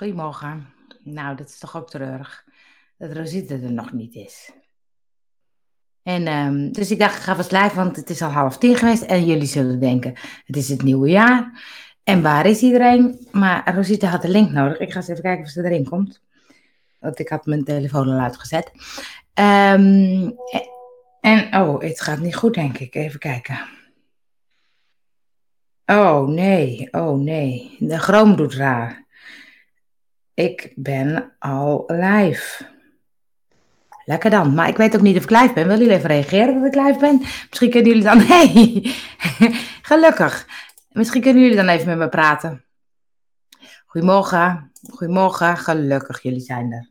Goedemorgen. Nou, dat is toch ook treurig. Dat Rosita er nog niet is. En ehm, dus ik dacht, ik ga vast live, want het is al half tien geweest. En jullie zullen denken, het is het nieuwe jaar. En waar is iedereen? Maar Rosita had de link nodig. Ik ga eens even kijken of ze erin komt. Want ik had mijn telefoon al uitgezet. Ehm, en, oh, het gaat niet goed, denk ik. Even kijken. Oh, nee. Oh, nee. De Chrome doet raar. Ik ben al live. Lekker dan. Maar ik weet ook niet of ik live ben. Willen jullie even reageren dat ik live ben? Misschien kunnen jullie dan... Hey, gelukkig. Misschien kunnen jullie dan even met me praten. Goedemorgen. Goedemorgen. Gelukkig, jullie zijn er.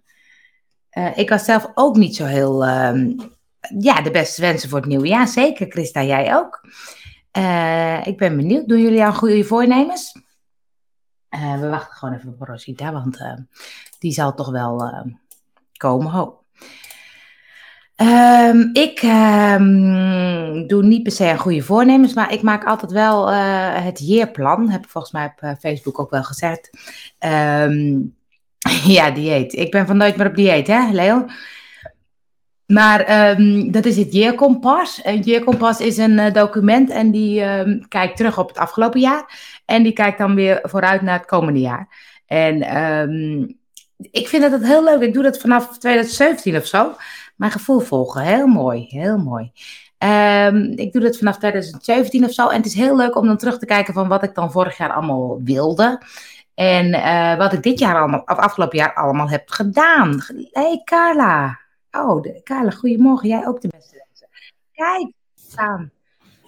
Uh, ik was zelf ook niet zo heel... Uh, ja, de beste wensen voor het nieuwe jaar. Zeker, Christa, jij ook. Uh, ik ben benieuwd. Doen jullie al goede voornemens? Uh, we wachten gewoon even op Rosita, want uh, die zal toch wel uh, komen. Ho. Um, ik um, doe niet per se een goede voornemens, maar ik maak altijd wel het jeerplan. Heb ik volgens mij op Facebook ook wel gezegd. Um, ja, dieet. Ik ben van nooit meer op dieet, hè, Leo? Maar um, dat is het Jeerkompas. Een Jeerkompas is een uh, document en die um, kijkt terug op het afgelopen jaar. En die kijkt dan weer vooruit naar het komende jaar. En um, ik vind dat het heel leuk. Ik doe dat vanaf 2017 of zo. Mijn gevoel volgen. Heel mooi. Heel mooi. ik doe dat vanaf 2017 of zo. En het is heel leuk om dan terug te kijken van wat ik dan vorig jaar allemaal wilde. En uh, wat ik dit jaar allemaal, of afgelopen jaar allemaal heb gedaan. hey Carla. Oh, de, goedemorgen. Jij ook de beste wensen. Kijk, staan.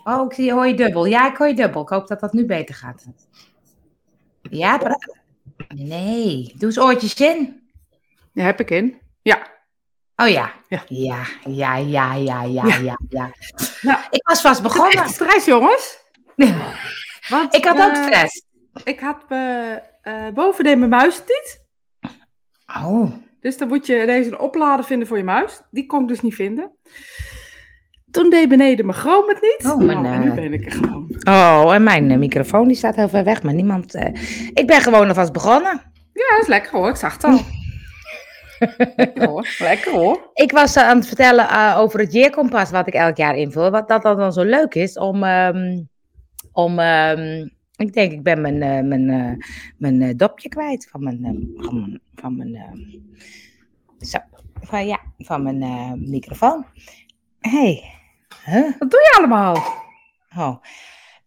Oh, ik zie, hoor je dubbel. Ja, ik hoor je dubbel. Ik hoop dat dat nu beter gaat. Ja, praat. Nee, doe eens oortjes in. Ja, heb ik in. Ja. Oh ja. Ja, ja, ja, ja, ja, ja, ja. ja. Nou, ik was vast begonnen. stress, jongens. Want, ik had uh, ook stress. Ik had uh, uh, bovenin mijn muis niet. Oh. Dus dan moet je deze een oplader vinden voor je muis. Die kon ik dus niet vinden. Toen deed beneden mijn chroom het niet. Oh, nou, en nu ben ik er gewoon. Oh, en mijn uh, microfoon die staat heel ver weg, maar niemand... Uh, ik ben gewoon alvast begonnen. Ja, dat is lekker hoor. Ik zag het al. lekker hoor. Lekker hoor. Ik was uh, aan het vertellen uh, over het jeerkompas wat ik elk jaar invul. Wat dat dan zo leuk is om... Um, om um, ik denk, ik ben mijn, uh, mijn, uh, mijn uh, dopje kwijt van mijn, van mijn, van mijn, zo, van, ja, van mijn microfoon. hey. huh? wat doe je allemaal? Oh.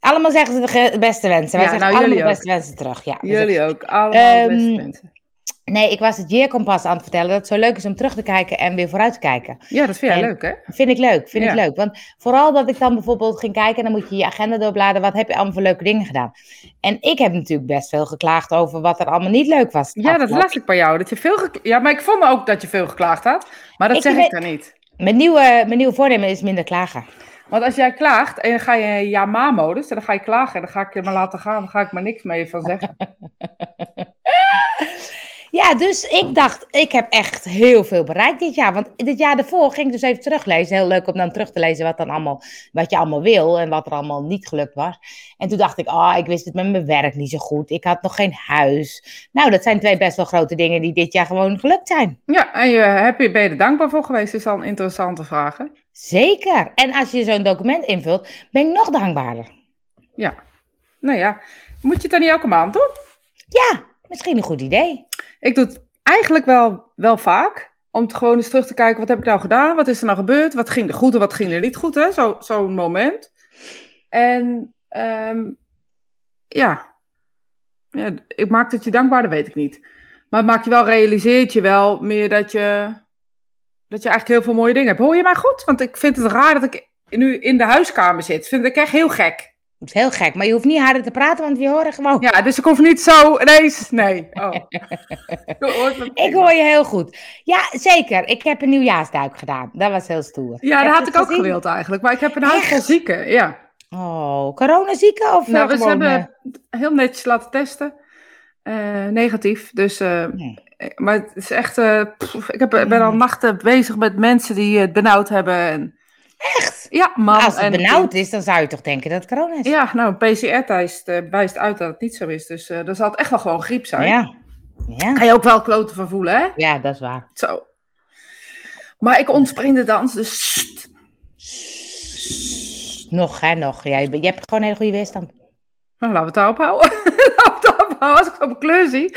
Allemaal zeggen ze de beste wensen. Wij ja, zeggen nou, allemaal de beste wensen terug. Ja, jullie ook, allemaal um, de beste wensen. Nee, ik was het Jeerkompas aan het vertellen dat het zo leuk is om terug te kijken en weer vooruit te kijken. Ja, dat vind jij leuk, hè? Vind ik leuk, vind ja. ik leuk. Want vooral dat ik dan bijvoorbeeld ging kijken, dan moet je je agenda doorbladeren. Wat heb je allemaal voor leuke dingen gedaan? En ik heb natuurlijk best veel geklaagd over wat er allemaal niet leuk was. Ja, dat las ik bij jou. Dat je veel ja, maar ik vond ook dat je veel geklaagd had. Maar dat ik zeg ik dan niet. Mijn nieuwe, mijn nieuwe voornemen is minder klagen. Want als jij klaagt en dan ga je in ja-ma-modus, dan ga je klagen. En dan ga ik je maar laten gaan, dan ga ik maar niks mee van zeggen. Ja, dus ik dacht, ik heb echt heel veel bereikt dit jaar. Want dit jaar daarvoor ging ik dus even teruglezen. Heel leuk om dan terug te lezen wat, dan allemaal, wat je allemaal wil en wat er allemaal niet gelukt was. En toen dacht ik, ah, oh, ik wist het met mijn werk niet zo goed. Ik had nog geen huis. Nou, dat zijn twee best wel grote dingen die dit jaar gewoon gelukt zijn. Ja, en je, heb je, ben je er dankbaar voor geweest? Is al een interessante vraag, hè? Zeker. En als je zo'n document invult, ben ik nog dankbaarder. Ja. Nou ja, moet je het dan niet elke maand doen? Ja, misschien een goed idee. Ik doe het eigenlijk wel, wel vaak. Om gewoon eens terug te kijken, wat heb ik nou gedaan? Wat is er nou gebeurd? Wat ging er goed en wat ging er niet goed? Zo'n zo moment. En um, ja. ja, ik maak het je dankbaar, dat weet ik niet. Maar het maakt je wel, realiseert je wel meer dat je, dat je eigenlijk heel veel mooie dingen hebt. Hoor je mij goed? Want ik vind het raar dat ik nu in de huiskamer zit. Vind ik echt heel gek. Dat is heel gek, maar je hoeft niet harder te praten, want we horen gewoon. Ja, dus ik hoef niet zo ineens. Nee. Oh. ik hoor je heel goed. Ja, zeker. Ik heb een nieuwjaarsduik gedaan. Dat was heel stoer. Ja, dat had ik ook gewild eigenlijk. Maar ik heb een vol zieken. Ja. Oh, coronazieken? Of nou, we hebben eh, heel netjes laten testen. Uh, negatief. Dus, uh, nee. maar het is echt. Pff, ik heb, ben al nachten bezig met mensen die het benauwd hebben. En, Echt? Ja, man. Als het benauwd is, dan zou je toch denken dat het corona is? Ja, nou, een PCR-test uh, wijst uit dat het niet zo is. Dus uh, dan zal het echt wel gewoon griep zijn. Ja. Ja, Kan je ook wel kloten van voelen, hè? ja dat is waar. Zo. Maar ik ontspring de dans, dus... sst. Nog, hè, nog. Ja, je, hebt gewoon een hele goede weerstand. Nou, laten we het daarop houden. laten we het daarop houden als ik zo mijn kleur zie.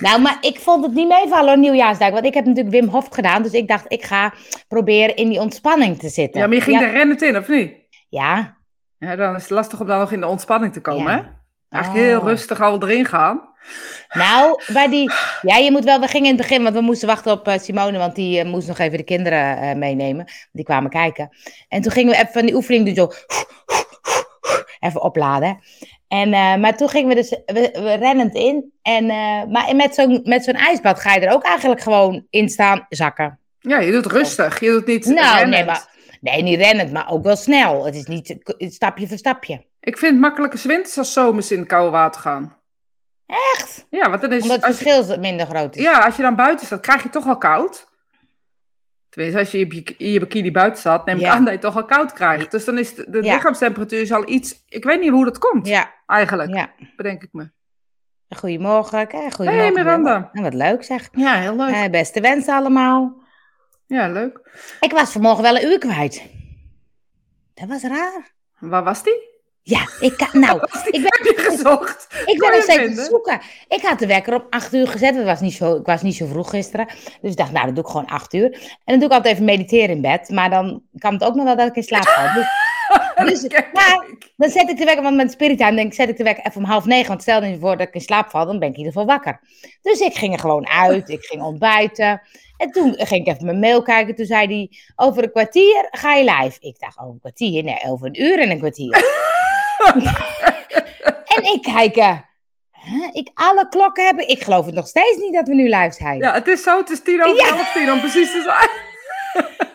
Nou, maar ik vond het niet meevallen, nieuwjaarsdag. Want ik heb natuurlijk Wim Hof gedaan. Dus ik dacht, ik ga proberen in die ontspanning te zitten. Ja, maar je ging ja, er rennend in, of niet? Ja. Ja, dan is het lastig om dan nog in de ontspanning te komen, Ja. hè? Eigenlijk heel Oh. rustig al erin gaan. Nou, bij die... Ja, je moet wel... We gingen in het begin, want we moesten wachten op eh, Simone. Want die eh, moest nog even de kinderen eh, meenemen. Die kwamen kijken. En toen gingen we even van die oefening doen. Zo... Even opladen. En, eh, maar toen gingen we dus we, we rennend in. En, eh, maar met zo'n met zo'n ijsbad ga je er ook eigenlijk gewoon in staan zakken. Ja, je doet rustig. Je doet niet Nou, rennend. nee, maar, nee, niet rennend, maar ook wel snel. Het is niet stapje voor stapje. Ik vind het makkelijker winters als zomers in het koude water gaan. Echt? Ja, want dan is... Omdat het je, verschil minder groot is. ja, als je dan buiten staat, krijg je toch al koud. Tenminste, als je in je- in je bikini buiten staat, neem ik Ja. aan dat je toch al koud krijgt. Dus dan is de, de Ja. lichaamstemperatuur is al iets... Ik weet niet hoe dat komt, Ja, eigenlijk, ja. bedenk ik me. Goedemorgen. Kijk, Hey goedemorgen. Miranda. Nou, wat leuk zeg. Ja, heel leuk. Eh, beste wensen allemaal. Ja, leuk. Ik was vanmorgen wel een uur kwijt. Dat was raar. Waar was die? Ja, ik kan, nou, ik ben, Heb je gezocht? ik ben nog steeds aan vinden? het zoeken. Ik had de wekker op 8 uur gezet. Het was niet zo, ik was niet zo vroeg gisteren. Dus ik dacht, nou, dan doe ik gewoon 8 uur. En dan doe ik altijd even mediteren in bed. Maar dan kan het ook nog wel dat ik in slaap val. Dus, dus, maar dan zet ik de wekker, want met Spirit denk ik, zet ik de wekker even om half negen. Want stel je voor dat ik in slaap val, dan ben ik in ieder geval wakker. Dus ik ging er gewoon uit, ik ging ontbijten. En toen ging ik even mijn mail kijken. Toen zei hij, over een kwartier ga je live. Ik dacht, over een kwartier? Nee, over een uur en een kwartier. en ik kijk, eh, ik alle klokken hebben. Ik geloof het nog steeds niet dat we nu live zijn. Ja, het is zo, het is tien over Ja. half tien om precies te zijn.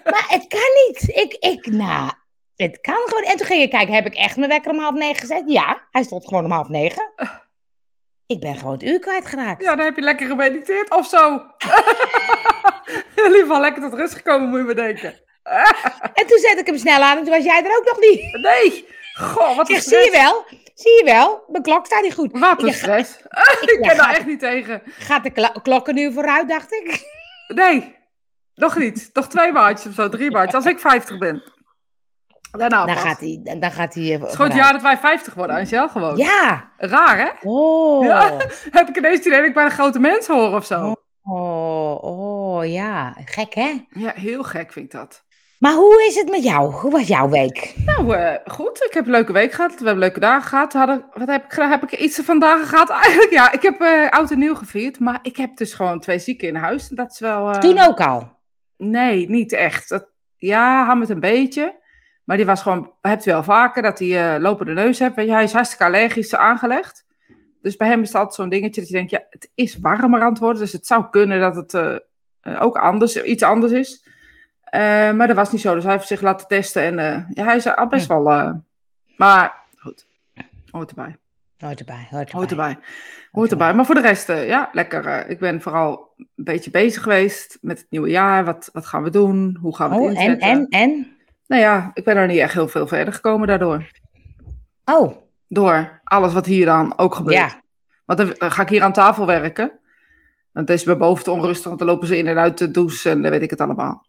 Maar het kan niet. Ik, ik, nou, het kan gewoon. En toen ging ik kijken, heb ik echt mijn wekker om half negen gezet? Ja, hij stond gewoon om half negen. Ik ben gewoon het uur kwijtgeraakt. Ja, dan heb je lekker gemediteerd of zo. In ieder geval lekker tot rust gekomen, moet je me denken. En toen zette ik hem snel aan en toen was jij er ook nog niet. Nee, goh, wat Ik een zie je wel? Zie je wel? Mijn klok staat niet goed. Wat een Ik- stress. Ik, Ik ja, ken daar echt niet tegen. gaat de klokken nu vooruit, dacht ik. Nee, nog niet. Nog twee maandjes of zo, drie maandjes. Als ik 50 ben. Daarna Dan gaat hij. Dan gaat hij eh, Het is gewoon het jaar dat wij 50 worden, Angel, gewoon. Ja. Raar, hè? Oh. Ja. Heb ik ineens het idee dat ik bij een grote mens hoor of zo. Oh, oh, ja. Gek, hè? Ja, heel gek vind ik dat. Maar hoe is het met jou? Hoe was jouw week? Nou, eh, goed. Ik heb een leuke week gehad. We hebben leuke dagen gehad. Hadden, wat heb ik? Heb ik iets van dagen gehad? Eigenlijk, ja. Ik heb eh, oud en nieuw gevierd. Maar ik heb dus gewoon twee zieken in huis. Dat is wel... eh, Toen ook al. Nee, niet echt. Dat, ja, Hammet een beetje. Maar die was gewoon... Hebt u wel vaker dat hij lopende neus hebt. Hij is hartstikke allergisch aangelegd. Dus bij hem is altijd zo'n dingetje dat je denkt... Ja, het is warmer aan het worden. Dus het zou kunnen dat het ook anders, iets anders is. Eh, maar dat was niet zo. Dus hij heeft zich laten testen. En eh, ja, hij is al best wel... eh, maar goed, hoort erbij. Hoort erbij, hoort erbij. Hoort erbij. Hoort erbij. Maar voor de rest, ja, lekker. ik ben vooral een beetje bezig geweest met het nieuwe jaar. Wat, wat gaan we doen? Hoe gaan we het Oh, en, inzetten? en, en? Nou ja, ik ben er niet echt heel veel verder gekomen daardoor. Oh, Door alles wat hier dan ook gebeurt. ja. Want dan ga ik hier aan tafel werken. Want het is bij boven te onrustig, want dan lopen ze in en uit de douche en dan weet ik het allemaal.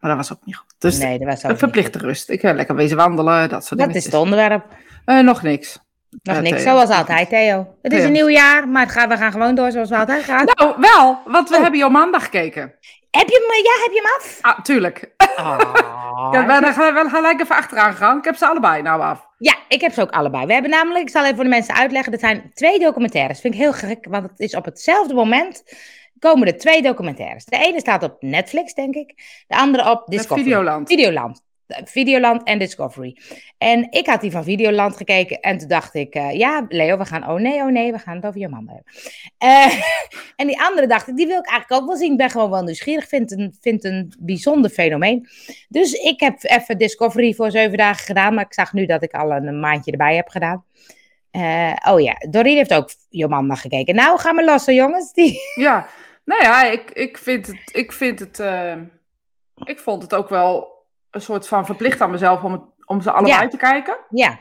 Maar dat was ook niet goed. Dus nee, dat was ook een verplichte rust. Ik ga lekker wezen wandelen, dat soort niet. Dat dingen. is het onderwerp. Eh, nog niks. Nog Ja, niks, Theo. zoals altijd, Theo. Het is Theo. een nieuw jaar, maar het gaat, we gaan gewoon door zoals we altijd gaan. Nou, wel, want we Oh. hebben je op maandag gekeken. Heb je hem, ja, heb je hem af? Ah, tuurlijk. Oh. Ik ben er wel gelijk even achteraan gegaan. Ik heb ze allebei nou af. Ja, ik heb ze ook allebei. We hebben namelijk, ik zal even voor de mensen uitleggen, er zijn twee documentaires. Vind ik heel gek, want het is op hetzelfde moment komen er twee documentaires. De ene staat op Netflix, denk ik. De andere op Discovery. Videoland. Videoland. Videoland en Discovery. En ik had die van Videoland gekeken en toen dacht ik, eh, ja, Leo, we gaan, oh nee, oh nee, we gaan het over je man hebben. Eh, en die andere dacht ik, die wil ik eigenlijk ook wel zien. Ik ben gewoon wel nieuwsgierig, vind een, vind een bijzonder fenomeen. Dus ik heb even Discovery voor zeven dagen gedaan, maar ik zag nu dat ik al een maandje erbij heb gedaan. Eh, oh ja, Doreen heeft ook Jomanda gekeken. Nou, ga maar lossen, jongens. Die... Ja, nou ja, ik, ik vind het, ik vind het, eh, ik vond het ook wel een soort van verplicht aan mezelf om, het, om ze allebei Ja. te kijken. Ja,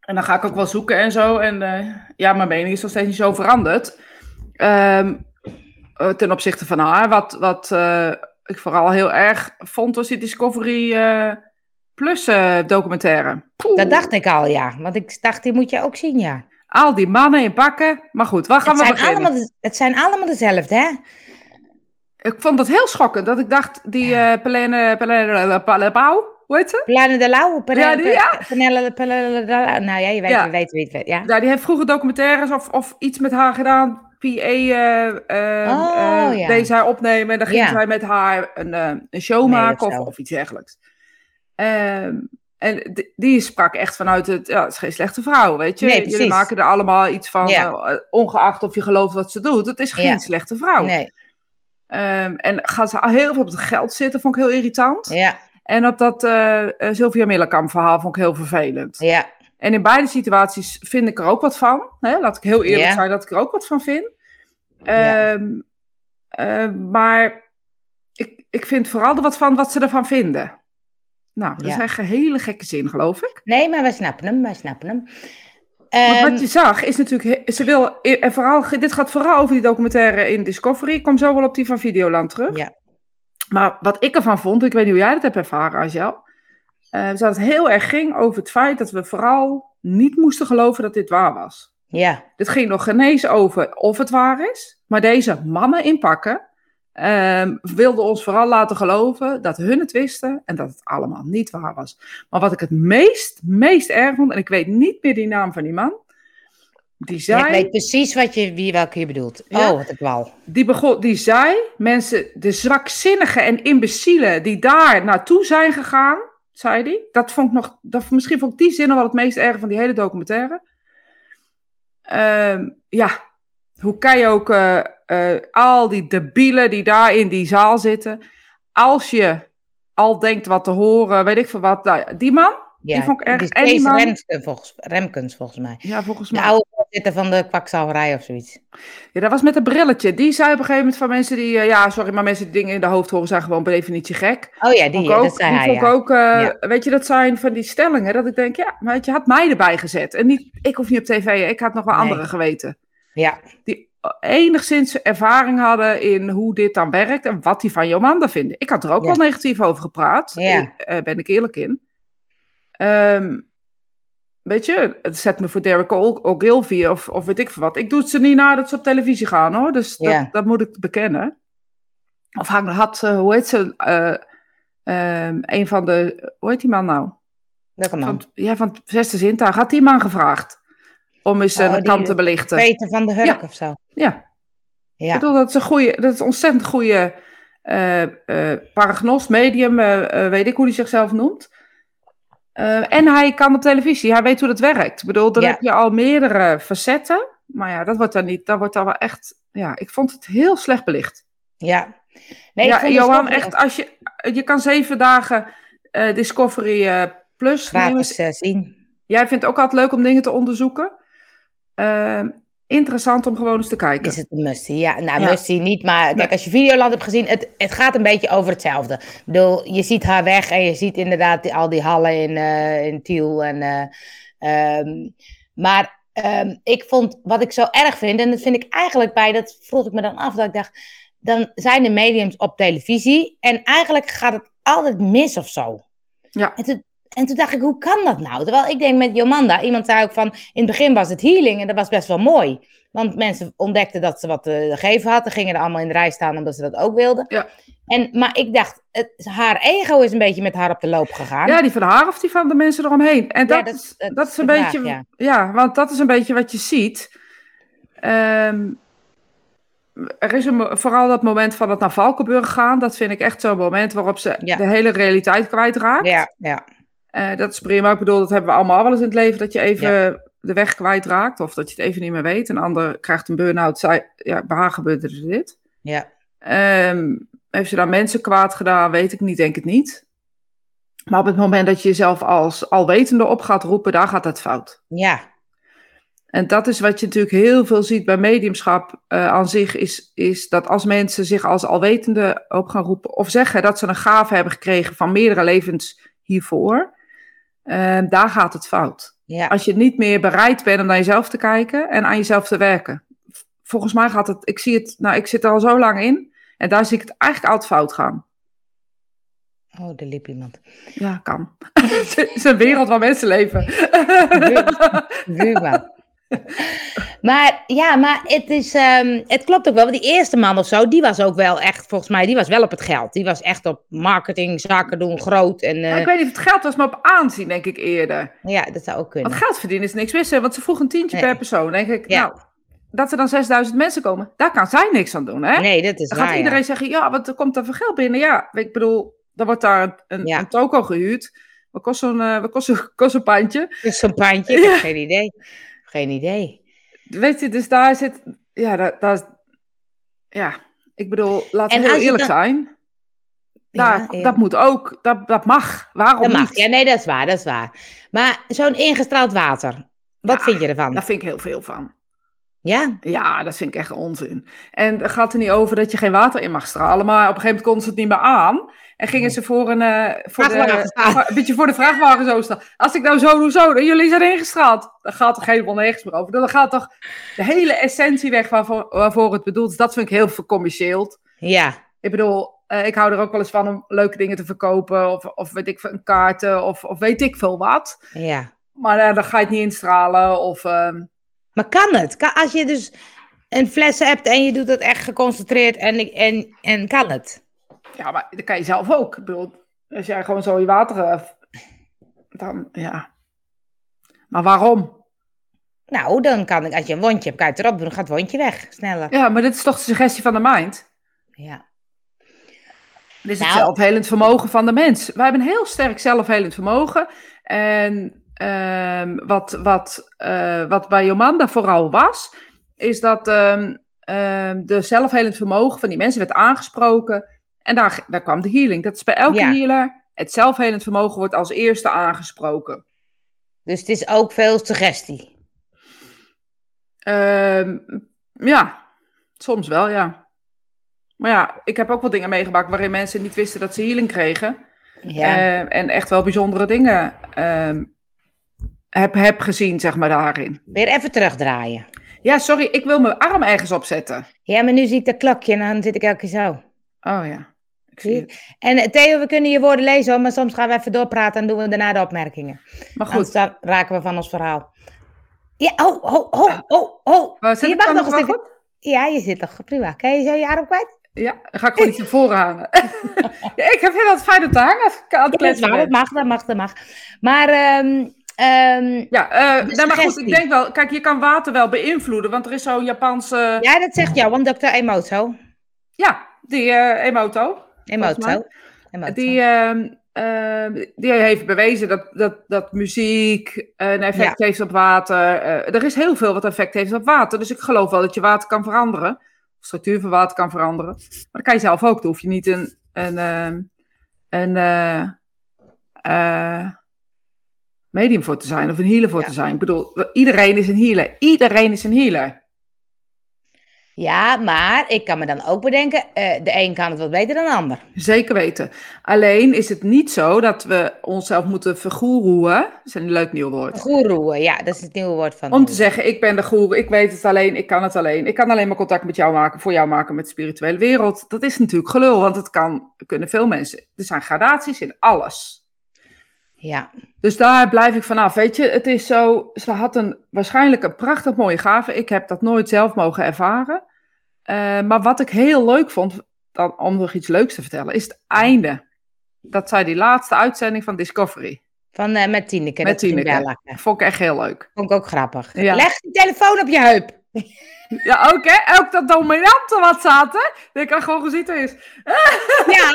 En dan ga ik ook wel zoeken en zo. En eh, ja, mijn mening is nog steeds niet zo veranderd. Ehm, eh, ten opzichte van haar. Wat, wat ik vooral heel erg vond, was die Discovery Plus documentaire. Poeh. Dat dacht ik al, ja. Want ik dacht, die moet je ook zien, ja. Al die mannen in pakken. Maar goed, waar gaan Het we zijn, beginnen? allemaal, de- het zijn allemaal dezelfde, hè? Ik vond dat heel schokkend. Dat ik dacht, die eh Pelene, Pelene, Pelene, Pauw, hoe heet ze? Plane de Lauw. Ja, die- ja. Penelle de Lauw. Nou ja, je weet, Ja. je weet, weet, weet, ja. Ja, die heeft vroeger documentaires of, of iets met haar gedaan. PA eh, eh, Oh, eh, ja. deed zij opnemen. En dan ging zij met haar een, eh, een show Nee, maken of of, iets dergelijks. Ehm, en die, sprak echt vanuit het, ja, het is geen slechte vrouw, weet je. Nee, Jullie maken er allemaal iets van, Ja. eh, ongeacht of je gelooft wat ze doet. Het is geen Ja. slechte vrouw. Nee, Ehm, en gaat ze heel veel op het geld zitten, vond ik heel irritant. ja, En op dat eh eh, Sylvia Millekamp verhaal vond ik heel vervelend. ja, En in beide situaties vind ik er ook wat van. Hè? Laat ik heel eerlijk zijn dat ik er ook wat van vind. Ehm, eh, maar ik, ik vind vooral er wat van wat ze ervan vinden. Nou, dat Ja. is een hele gekke zin, geloof ik. Nee, maar wij snappen hem, wij snappen hem. Want Ehm, wat je zag is natuurlijk, ze wil, en vooral, dit gaat vooral over die documentaire in Discovery. Ik kom zo wel op die van Videoland terug. Ja. Maar wat ik ervan vond, ik weet niet hoe jij dat hebt ervaren, Angel. eh dat het heel erg ging over het feit dat we vooral niet moesten geloven dat dit waar was. ja, Dit ging nog genees over of het waar is. Maar deze mannen in pakken ehm, wilden ons vooral laten geloven dat hun het wisten en dat het allemaal niet waar was. Maar wat ik het meest, meest erg vond, en ik weet niet meer die naam van die man, die zei, Ja, ik weet precies wat je, wie, welke je bedoelt. Ja. Oh, wat ik wal. die, begon, die zei, mensen, de zwakzinnigen en imbecielen die daar naartoe zijn gegaan, zei die, dat vond ik nog, dat, misschien vond ik die zin nog wel het meest erg van die hele documentaire. Ehm, ja, hoe kan je ook eh, eh, al die debielen die daar in die zaal zitten, als je al denkt wat te horen, weet ik veel wat, nou, die man, Ja, die vond ik erg. En die man, volgens, Remkens, volgens mij. ja, volgens De mij. oude voorzitter van de kwakzalverij of zoiets. Ja, dat was met een brilletje. Die zei op een gegeven moment van mensen die, eh, ja, sorry, maar mensen die dingen in de hoofd horen zijn gewoon per definitie gek. Oh ja, die, ik ja, ook, dat zei die hij, vond ik ja. ook, Ja. weet je, dat zijn van die stellingen, dat ik denk, ja, maar je had mij erbij gezet. En niet, ik hoef niet op tv, ik had nog wel Nee. anderen geweten. Ja, Die enigszins ervaring hadden in hoe dit dan werkt en wat die van Jomanda vinden. Ik had er ook Ja. wel negatief over gepraat, Ja. eh, ben ik eerlijk in. Ehm, weet je, het zet me voor Derek O- Ogilvy of, of weet ik veel wat. Ik doe het ze niet na dat ze op televisie gaan hoor, dus Ja. dat, dat moet ik bekennen. Of had, eh, hoe heet ze, ehm, een van de, hoe heet die man nou? welke man? Van, ja, van het zesde zintuig. Had die man gevraagd om eens Oh, een die- kant te belichten. Peter van de Hurk of zo. Ja, Ja, ik bedoel, dat is een goede, dat is een ontzettend goede eh eh paragnost, medium, eh, eh, weet ik hoe hij zichzelf noemt. Eh, en hij kan op televisie, hij weet hoe dat werkt. Ik bedoel, dan Ja. heb je al meerdere facetten. Maar ja, dat wordt dan niet, dat wordt dan wel echt, ja, ik vond het heel slecht belicht. ja. Nee, ja, Johan, echt, als je, je kan zeven dagen eh, Discovery eh, Plus nemen. gratis eh, zien. Jij vindt het ook altijd leuk om dingen te onderzoeken. Ehm, interessant om gewoon eens te kijken. Is het een musty? Ja, nou, Ja. musty niet. Maar kijk, als je Videoland hebt gezien, het, het gaat een beetje over hetzelfde. Ik bedoel, je ziet haar weg en je ziet inderdaad die- al die hallen in, eh, in Tiel. En, eh, ehm, maar ehm, ik vond, wat ik zo erg vind, en dat vind ik eigenlijk bij, dat vroeg ik me dan af, dat ik dacht, dan zijn de mediums op televisie en eigenlijk gaat het altijd mis of zo. Ja. En toen, en toen dacht ik, hoe kan dat nou? Terwijl ik denk met Jomanda, iemand zei ook van, in het begin was het healing en dat was best wel mooi. Want mensen ontdekten dat ze wat te geven had. en gingen er allemaal in de rij staan omdat ze dat ook wilden. Ja. En, maar ik dacht, het, haar ego is een beetje met haar op de loop gegaan. Ja, die van haar of die van de mensen eromheen. En Ja, dat, dat- is, dat dat is een vraag, beetje. ja. ja. want dat is een beetje wat je ziet. Ehm, er is een, vooral dat moment van het naar Valkenburg gaan. Dat vind ik echt zo'n moment waarop ze Ja. de hele realiteit kwijtraakt. ja, ja, Eh, dat is prima. Ik bedoel, dat hebben we allemaal wel eens in het leven. Dat je even de weg kwijtraakt. Of dat je het even niet meer weet. Een ander krijgt een burn-out. Zij, ja, bij haar gebeurde er dit. ja. Ehm, heeft ze daar mensen kwaad gedaan? Weet ik niet, denk het niet. Maar op het moment dat je jezelf als alwetende op gaat roepen, daar gaat het fout. ja. En dat is wat je natuurlijk heel veel ziet bij mediumschap eh, aan zich, is, is dat als mensen zich als alwetende op gaan roepen of zeggen dat ze een gave hebben gekregen van meerdere levens hiervoor, eh, daar gaat het fout. Ja. Als je niet meer bereid bent om naar jezelf te kijken en aan jezelf te werken. Volgens mij gaat het, ik zie het, nou, ik zit er al zo lang in. En daar zie ik het eigenlijk altijd fout gaan. Oh, er liep iemand. Ja, kan. het is een wereld waar mensen leven. Buurman. Maar ja, maar het, is, ehm, het klopt ook wel. Want die eerste man of zo, die was ook wel echt, volgens mij, die was wel op het geld. Die was echt op marketing, zaken doen, groot. En, Maar eh, ik weet niet of het geld was, maar op aanzien, denk ik eerder. ja, dat zou ook kunnen. Want geld verdienen is niks mis, hè? want ze vroeg een tientje Nee. per persoon. denk ik, Ja. nou, dat er dan 6000 mensen komen, daar kan zij niks aan doen, hè? Nee, dat is Dan waar. gaat ja. iedereen zeggen, ja, wat er komt er voor geld binnen? Ja, ik bedoel, dan wordt daar een, een, Ja. een toko gehuurd. Wat kost zo'n eh, wat kost kost zo'n pandje? Dus zo'n pandje, ik heb geen idee. Geen idee. Weet je, dus daar zit, ja, daar, daar is- ja, ik bedoel, laten En we heel eerlijk dan- zijn. Daar, ja. Dat moet ook, dat, dat mag. Waarom Dat mag. niet? Ja, nee, dat is waar, dat is waar. Maar zo'n ingestraald water, wat Ja, vind je ervan? Daar vind ik heel veel van. Ja? Ja, dat vind ik echt onzin. En het gaat er niet over dat je geen water in mag stralen, maar op een gegeven moment konden ze het niet meer aan. En gingen ze voor een, eh, voor de, voor- een beetje voor de vrachtwagen zo staan. Als ik nou zo doe, zo, en jullie zijn ingestraald. Dan gaat toch helemaal nergens meer over. Dan gaat toch de hele essentie weg waarvoor, waarvoor het bedoeld is. Dat vind ik heel vercommercieeld. Ja. Ik bedoel, eh, ik hou er ook wel eens van om leuke dingen te verkopen. Of, of weet ik veel, kaarten. Of, of weet ik veel wat. Ja. Maar eh, dan ga je het niet instralen. Of, ehm, Maar kan het? Kan, als je dus een fles hebt en je doet het echt geconcentreerd en, en, en kan het? Ja, maar dat kan je zelf ook. Ik bedoel, als jij gewoon zo je water... eh, dan, ja. Maar waarom? Nou, dan kan ik, als je een wondje hebt, kan je het erop doen, dan gaat het wondje weg, sneller. Ja, maar dit is toch de suggestie van de mind? Ja. Dit is Nou. het zelfhelend vermogen van de mens. Wij hebben een heel sterk zelfhelend vermogen. En ehm, wat, wat, eh, wat bij Jomanda vooral was, is dat ehm, de zelfhelend vermogen van die mensen werd aangesproken. En daar, daar kwam de healing. Dat is bij elke Ja. healer. Het zelfhelend vermogen wordt als eerste aangesproken. Dus het is ook veel suggestie. Ehm, ja, soms wel, ja. Maar ja, ik heb ook wel dingen meegemaakt waarin mensen niet wisten dat ze healing kregen. Ja. Eh, en echt wel bijzondere dingen ehm, heb, heb gezien, zeg maar, daarin. Weer even terugdraaien. Ja, sorry, ik wil mijn arm ergens opzetten. Ja, maar nu zie ik dat klokje en dan zit ik elke keer zo. Oh ja. En eh, Theo, we kunnen je woorden lezen, hoor, maar soms gaan we even doorpraten en doen we daarna de opmerkingen. Maar goed, dan raken we van ons verhaal. Ja, oh, oh, oh, oh, oh. je mag nog goed? Ja, je zit toch prima. Kan je zo je arm kwijt? Ja, dan ga ik gewoon iets naar voren hangen. ja, ik heb heel het fijn om te hangen aan het Ja, dat, mag, dat mag, dat mag. Maar, ehm, ehm, Ja, eh, maar goed, ik denk wel, kijk, je kan water wel beïnvloeden, want er is zo'n Japanse, ja, dat zegt jou, want dokter Emoto. ja, die eh, Emoto. Emoto. Die, ehm, ehm, die heeft bewezen dat, dat, dat muziek een effect heeft op water. Eh, er is heel veel wat effect heeft op water. Dus ik geloof wel dat je water kan veranderen. De structuur van water kan veranderen. Maar dat kan je zelf ook. Dan hoef je niet een, een, ehm, een eh, eh, medium voor te zijn of een healer voor Ja. te zijn. Ik bedoel, iedereen is een healer. Iedereen is een healer. Ja, maar ik kan me dan ook bedenken, eh, de een kan het wat beter dan de ander. Zeker weten. Alleen is het niet zo dat we onszelf moeten vergoeroeën. Dat is een leuk nieuw woord. Goeroe, ja, dat is het nieuwe woord van. Om te zeggen, ik ben de goeroe, ik weet het alleen, ik kan het alleen. Ik kan alleen maar contact met jou maken, voor jou maken met de spirituele wereld. Dat is natuurlijk gelul, want het kan, kunnen veel mensen. Er zijn gradaties in alles. Ja, Dus daar blijf ik vanaf. Weet je, het is zo, ze had een, waarschijnlijk een prachtig mooie gave. Ik heb dat nooit zelf mogen ervaren. Eh, maar wat ik heel leuk vond, dan, om nog iets leuks te vertellen, is het einde. Dat zei die laatste uitzending van Discovery. van, eh, met Tineke. Met Tineke. Vond ik echt heel leuk. Vond ik ook grappig. Ja. Leg die telefoon op je heup. Ja, ook hè? Ook dat dominante wat zaten. Dat ik gewoon gezien is. Ja,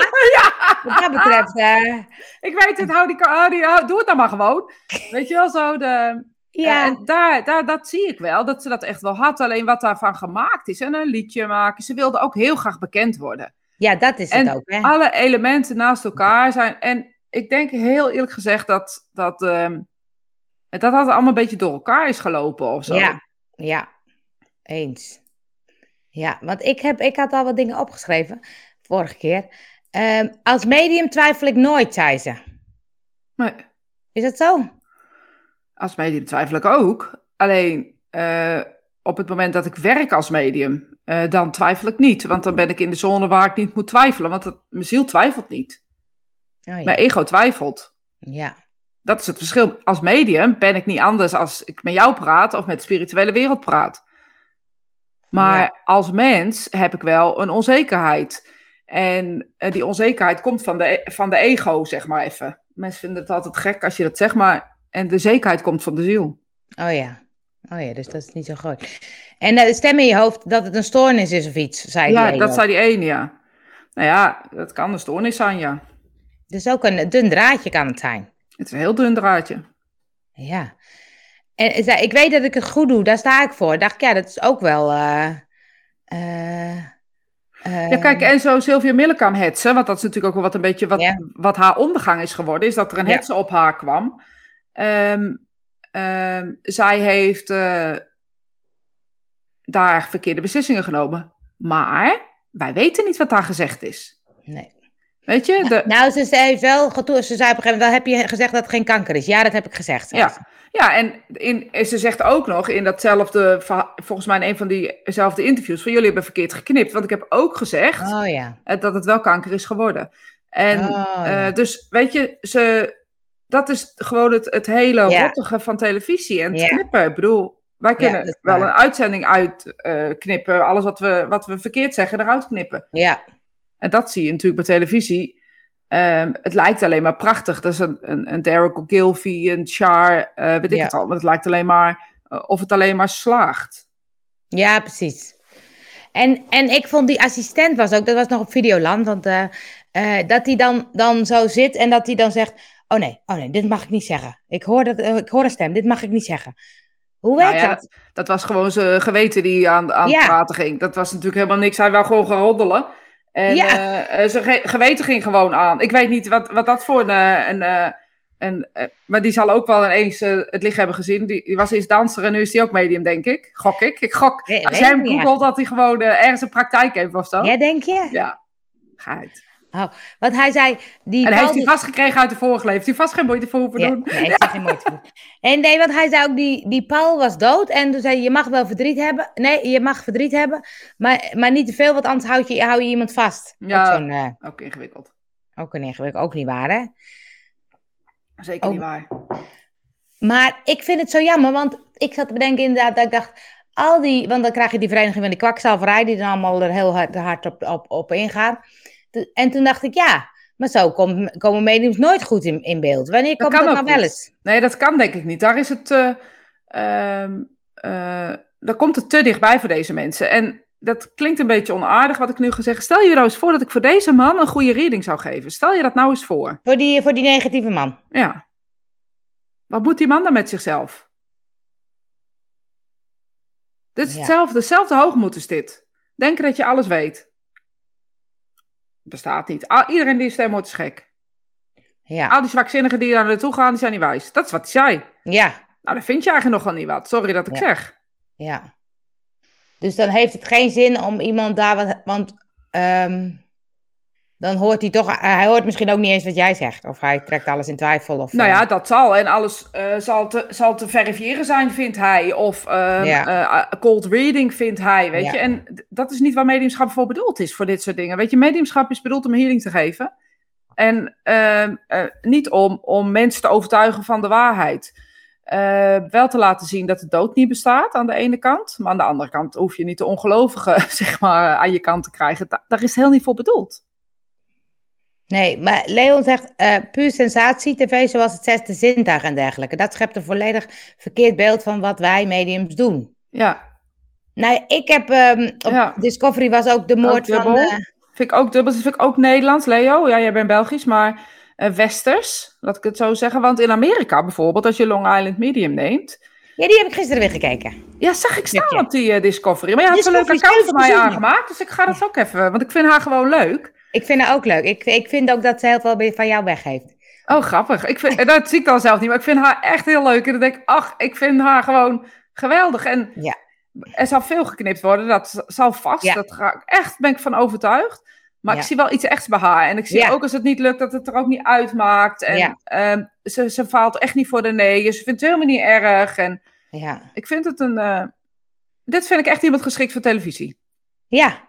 wat dat betreft. eh, Ik weet het, hou die, hou die, hou- doe het dan maar gewoon. Weet je wel, zo de... ja, en daar, daar, dat zie ik wel, dat ze dat echt wel had. Alleen wat daarvan gemaakt is, en een liedje maken. Ze wilde ook heel graag bekend worden. ja, dat is en het ook. Hè? Alle elementen naast elkaar zijn... En ik denk heel eerlijk gezegd dat dat, ehm, dat, dat allemaal een beetje door elkaar is gelopen of zo. Ja, ja, eens. Ja, want ik, heb, ik had al wat dingen opgeschreven vorige keer. Ehm, als medium twijfel ik nooit, zei ze. Maar, Is dat zo? Als medium twijfel ik ook. Alleen eh, op het moment dat ik werk als medium, eh, dan twijfel ik niet. Want dan ben ik in de zone waar ik niet moet twijfelen. Want mijn ziel twijfelt niet. Oh, ja. Mijn ego twijfelt. ja. Dat is het verschil. Als medium ben ik niet anders als ik met jou praat of met de spirituele wereld praat. Maar Ja. als mens heb ik wel een onzekerheid. En eh, die onzekerheid komt van de, e- van de ego, zeg maar even. Mensen vinden het altijd gek als je dat zegt, maar... En de zekerheid komt van de ziel. Oh ja. Oh ja, dus dat is niet zo groot. En eh, de stem in je hoofd dat het een stoornis is of iets, zei Ja, die dat zei die ene, ja. Nou ja, dat kan een stoornis zijn, ja. Dus ook een dun draadje kan het zijn. Het is een heel dun draadje. Ja. En eh, zei, ik weet dat ik het goed doe, daar sta ik voor. Dacht ik, ja, dat is ook wel. eh, eh, eh, Ja, kijk, en zo Sylvia Miller kan hetsen, want dat is natuurlijk ook wel wat een beetje wat, wat haar ondergang is geworden, is dat er een hetsen op haar kwam. Ehm, ehm, zij heeft eh, daar verkeerde beslissingen genomen, maar wij weten niet wat daar gezegd is. nee. Weet je? De, Nou, ze zei wel, ze zei op een gegeven moment, wel heb je gezegd dat het geen kanker is. Ja, dat heb ik gezegd. ja. ja, en in, ze zegt ook nog in datzelfde, volgens mij in een van diezelfde interviews, van jullie hebben verkeerd geknipt, want ik heb ook gezegd Oh ja. eh, dat het wel kanker is geworden. En Oh, ja. Eh, dus weet je, ze, dat is gewoon het, het hele Ja. rottige van televisie en het Ja. knippen. Ik bedoel, wij kunnen wel een uitzending uitknippen, knippen, alles wat we, wat we verkeerd zeggen eruit knippen. ja. En dat zie je natuurlijk bij televisie. Ehm, het lijkt alleen maar prachtig. Dat is een, een, een Derek O'Gilvy, een Char, eh, weet ik Ja. het al. Maar het lijkt alleen maar eh, of het alleen maar slaagt. Ja, precies. En, en ik vond die assistent was ook, dat was nog op Videoland, want eh, dat hij dan, dan zo zit en dat hij dan zegt, oh nee, oh nee, dit mag ik niet zeggen. Ik hoor, dat, ik hoor een stem, dit mag ik niet zeggen. Hoe Nou werkt ja, dat? Dat was gewoon zijn geweten die aan, aan Ja. het praten ging. Dat was natuurlijk helemaal niks. Hij wou gewoon gaan roddelen. En Ja. eh, eh, zijn ge- geweten ging gewoon aan. Ik weet niet wat, wat dat voor een... eh, een, een maar die zal ook wel ineens het licht hebben gezien. Die, die was eerst danser en nu is die ook medium, denk ik. Gok ik. Ik gok. Als jij hem googelt, dat hij gewoon ergens een praktijk heeft of zo. Ja, denk je? Ja. Geit. Want hij zei, die En heeft hij die- vastgekregen uit de vorige leven. Heeft hij vast geen moeite voor hoeven Ja, doen. nee, heeft hij geen moeite voor. En nee, want hij zei ook, die, die Paul was dood. En toen zei hij, je mag wel verdriet hebben. Nee, je mag verdriet hebben. Maar, maar niet te veel, want anders houd je, hou je iemand vast. Ja. Ook, eh, Ook ingewikkeld. ook een ingewikkeld, ook niet waar, hè? Zeker Oh. niet waar. Maar ik vind het zo jammer, want ik zat te bedenken inderdaad dat ik dacht, al die, want dan krijg je die vereniging van die kwakzalverij die dan allemaal er heel hard, hard op, op, op ingaan. En toen dacht ik, ja, maar zo komen, komen mediums nooit goed in, in beeld. Wanneer Dat komt kan dat nou wel eens? Nee, dat kan denk ik niet. Daar is het. eh ehm, eh, daar komt het te dichtbij voor deze mensen. En dat klinkt een beetje onaardig wat ik nu ga zeggen. Stel je nou eens voor dat ik voor deze man een goede reading zou geven. Stel je dat nou eens voor. Voor die, voor die negatieve man. Ja. Wat moet die man dan met zichzelf? Dit is Ja. hetzelfde, dezelfde hoogmoed is dit. Denken dat je alles weet. Bestaat niet. Al- Iedereen die stem wordt is gek. Ja, Al die zwakzinnigen die daar naartoe gaan, die zijn niet wijs. Dat is wat zei. ja, Nou, dat vind je eigenlijk nogal niet wat. Sorry dat ik Ja. zeg. ja. Dus dan heeft het geen zin om iemand daar wat, want ehm, dan hoort hij toch, hij hoort misschien ook niet eens wat jij zegt. Of hij trekt alles in twijfel. Of, Nou eh, ja, dat zal. En alles eh, zal, te, zal te verifiëren zijn, vindt hij. Of ehm, Ja. eh, cold reading vindt hij, weet Ja. je. En dat is niet waar mediumschap voor bedoeld is, voor dit soort dingen. Weet je, mediumschap is bedoeld om healing te geven. En ehm, eh, niet om, om mensen te overtuigen van de waarheid. Eh, wel te laten zien dat de dood niet bestaat aan de ene kant. Maar aan de andere kant hoef je niet de ongelovigen zeg maar, aan je kant te krijgen. Da- daar is het heel niet voor bedoeld. Nee, maar Leon zegt eh, puur sensatie, tv zoals het zesde zintuig en dergelijke. Dat schept een volledig verkeerd beeld van wat wij mediums doen. Ja, Nou, ik heb ehm, op Ja. Discovery was ook de Ook moord van... eh, Vind ik ook dubbel. Dat vind ik ook Nederlands, Leo. Ja, jij bent Belgisch, maar eh, Westers, laat ik het zo zeggen. Want in Amerika bijvoorbeeld, als je Long Island Medium neemt. ja, die heb ik gisteren weer gekeken. Ja, zag ik staan Ja. op die Discovery. Maar je had een leuk Discovery account voor mij aangemaakt. Dus ik ga dat ook even, want ik vind haar gewoon leuk. Ik vind haar ook leuk. Ik, ik vind ook dat ze heel veel van jou weggeeft. Oh, grappig. Ik vind, dat zie ik dan zelf niet, maar ik vind haar echt heel leuk. En dan denk ik, ach, ik vind haar gewoon geweldig. En Ja. er zal veel geknipt worden, dat zal vast. Ja. Dat ga ik, echt ben ik van overtuigd. Maar Ja. ik zie wel iets echt bij haar. En ik zie ook als het niet lukt, dat het er ook niet uitmaakt. En ehm, ze, ze faalt echt niet voor de nee. Ze vindt het helemaal niet erg. En Ja. ik vind het een... eh, dit vind ik echt iemand geschikt voor televisie. Ja.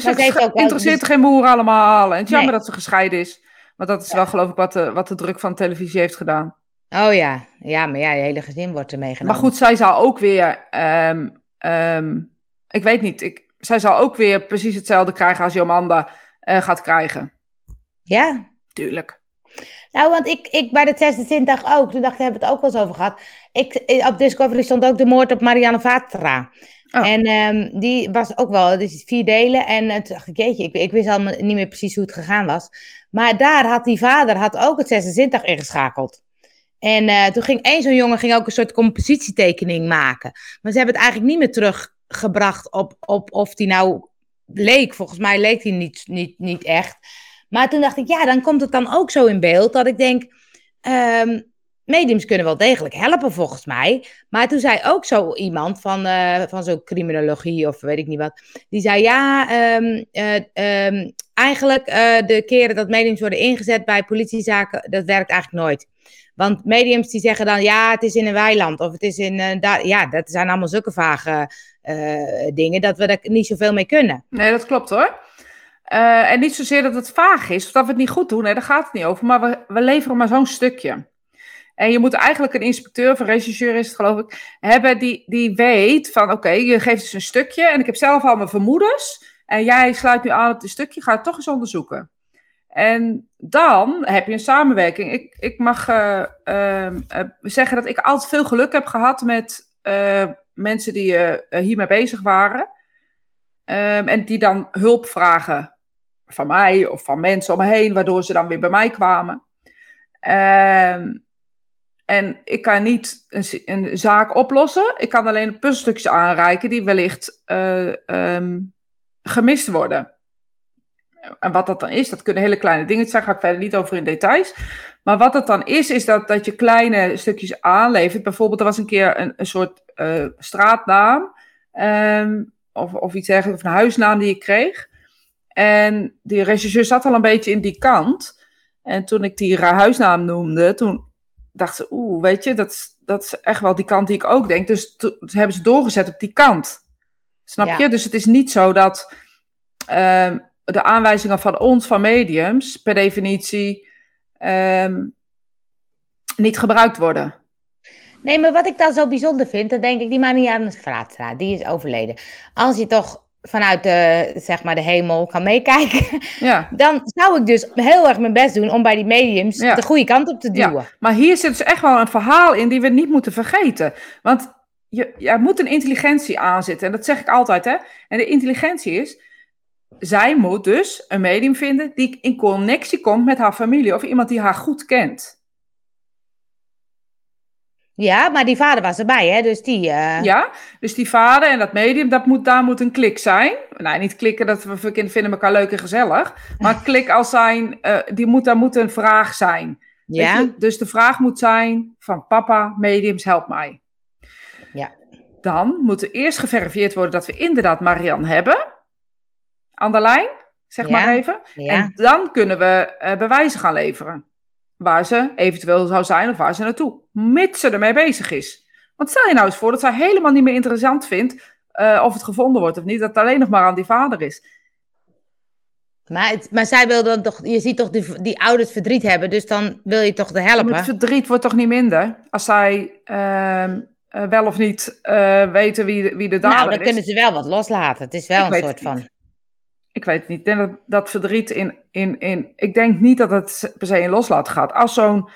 Ze ze heeft ook interesseert er geen moer allemaal. En het is jammer Nee. dat ze gescheiden is. Want dat is wel geloof ik wat de, wat de druk van televisie heeft gedaan. Oh ja. Ja, maar ja, je hele gezin wordt er meegenomen. Maar goed, zij zal ook weer... ehm, ehm, ik weet niet. Ik, zij zal ook weer precies hetzelfde krijgen als Jomanda eh, gaat krijgen. Ja. Tuurlijk. Nou, want ik, ik bij de 26 ook, toen dacht ik, hebben we het ook wel eens over gehad. Ik, eh, op Discovery stond ook de moord op Marianne Vatra. Oh. En ehm, die was ook wel, dus vier delen. En eh, toen dacht ik, ik, wist allemaal niet meer precies hoe het gegaan was. Maar daar had die vader had ook het 26 ingeschakeld. En eh, toen ging één zo'n jongen ging ook een soort compositietekening maken. Maar ze hebben het eigenlijk niet meer teruggebracht op, op of die nou leek. Volgens mij leek die niet, niet, niet echt. Maar toen dacht ik, ja, dan komt het dan ook zo in beeld dat ik denk, ehm, mediums kunnen wel degelijk helpen volgens mij. Maar toen zei ook zo iemand van, eh, van zo'n criminologie of weet ik niet wat, die zei, ja, ehm, eh, ehm, eigenlijk eh, de keren dat mediums worden ingezet bij politiezaken, dat werkt eigenlijk nooit. Want mediums die zeggen dan, ja, het is in een weiland of het is in, daar, ja, dat zijn allemaal zulke vage dingen dat we er niet zoveel mee kunnen. Nee, dat klopt hoor. En niet zozeer dat het vaag is of dat we het niet goed doen. Nee, daar gaat het niet over. Maar we, we leveren maar zo'n stukje. En je moet eigenlijk een inspecteur of een regisseur is het geloof ik, hebben die, die weet van oké, je geeft dus een stukje en ik heb zelf al mijn vermoedens. En jij sluit nu aan op het stukje, ga het toch eens onderzoeken. En dan heb je een samenwerking. Ik, ik mag eh, ehm, eh, zeggen dat ik altijd veel geluk heb gehad met eh, mensen die eh, hiermee bezig waren. Ehm, en die dan hulp vragen van mij of van mensen om me heen, waardoor ze dan weer bij mij kwamen. Ehm, en ik kan niet een, zaak oplossen. Ik kan alleen puzzelstukjes aanreiken die wellicht eh, ehm, gemist worden. En wat dat dan is, dat kunnen hele kleine dingen zijn, ga ik verder niet over in details. Maar wat het dan is, is dat, dat je kleine stukjes aanlevert. Bijvoorbeeld, er was een keer een, soort eh, straatnaam. ehm, of, of iets dergelijks, of een huisnaam die ik kreeg. En die regisseur zat al een beetje in die kant. En toen ik die huisnaam noemde, toen dacht ze, oeh, weet je, dat, is- dat is echt wel die kant die ik ook denk. Dus toen hebben ze doorgezet op die kant. Snap Ja. je? Dus het is niet zo dat ehm, de aanwijzingen van ons, van mediums, per definitie ehm, niet gebruikt worden. Nee, maar wat ik dan zo bijzonder vind, dan denk ik, die Marianne Vraatstra, die is overleden. Als je toch vanuit de, zeg maar, de hemel kan meekijken, Ja. dan zou ik dus heel erg mijn best doen om bij die mediums Ja. de goede kant op te Ja. duwen. Maar hier zit dus echt wel een verhaal in die we niet moeten vergeten. Want je, je moet een intelligentie aanzetten. En dat zeg ik altijd, hè. En de intelligentie is... Zij moet dus een medium vinden die in connectie komt met haar familie. Of iemand die haar goed kent. Ja, maar die vader was erbij, hè? Dus die. eh, Ja, dus die vader en dat medium, dat moet, daar moet een klik zijn. Nou, niet klikken dat we vinden vinden elkaar leuk en gezellig. Maar klik als zijn, eh, die moet, daar moet een vraag zijn. Ja? je? Dus de vraag moet zijn van papa, mediums, help mij. Ja. Dan moet er eerst geverifieerd worden dat we inderdaad Marianne hebben. Aan de lijn, zeg Ja. maar even. ja. En dan kunnen we eh, bewijzen gaan leveren. Waar ze eventueel zou zijn of waar ze naartoe. Mits ze ermee bezig is. Want stel je nou eens voor dat zij helemaal niet meer interessant vindt eh, of het gevonden wordt of niet. Dat het alleen nog maar aan die vader is. Maar, het- maar zij wil dan toch, je ziet toch die, die ouders verdriet hebben, dus dan wil je toch de Maar helpen. Het verdriet wordt toch niet minder als zij ehm, eh, wel of niet eh, weten wie, de- wie de dader nou, dan is. kunnen ze wel wat loslaten. Het is wel Ik een soort van. niet. Ik weet het niet. Ik denk dat, dat verdriet in, in, in. Ik denk niet dat het per se in loslaten gaat. Als zo'n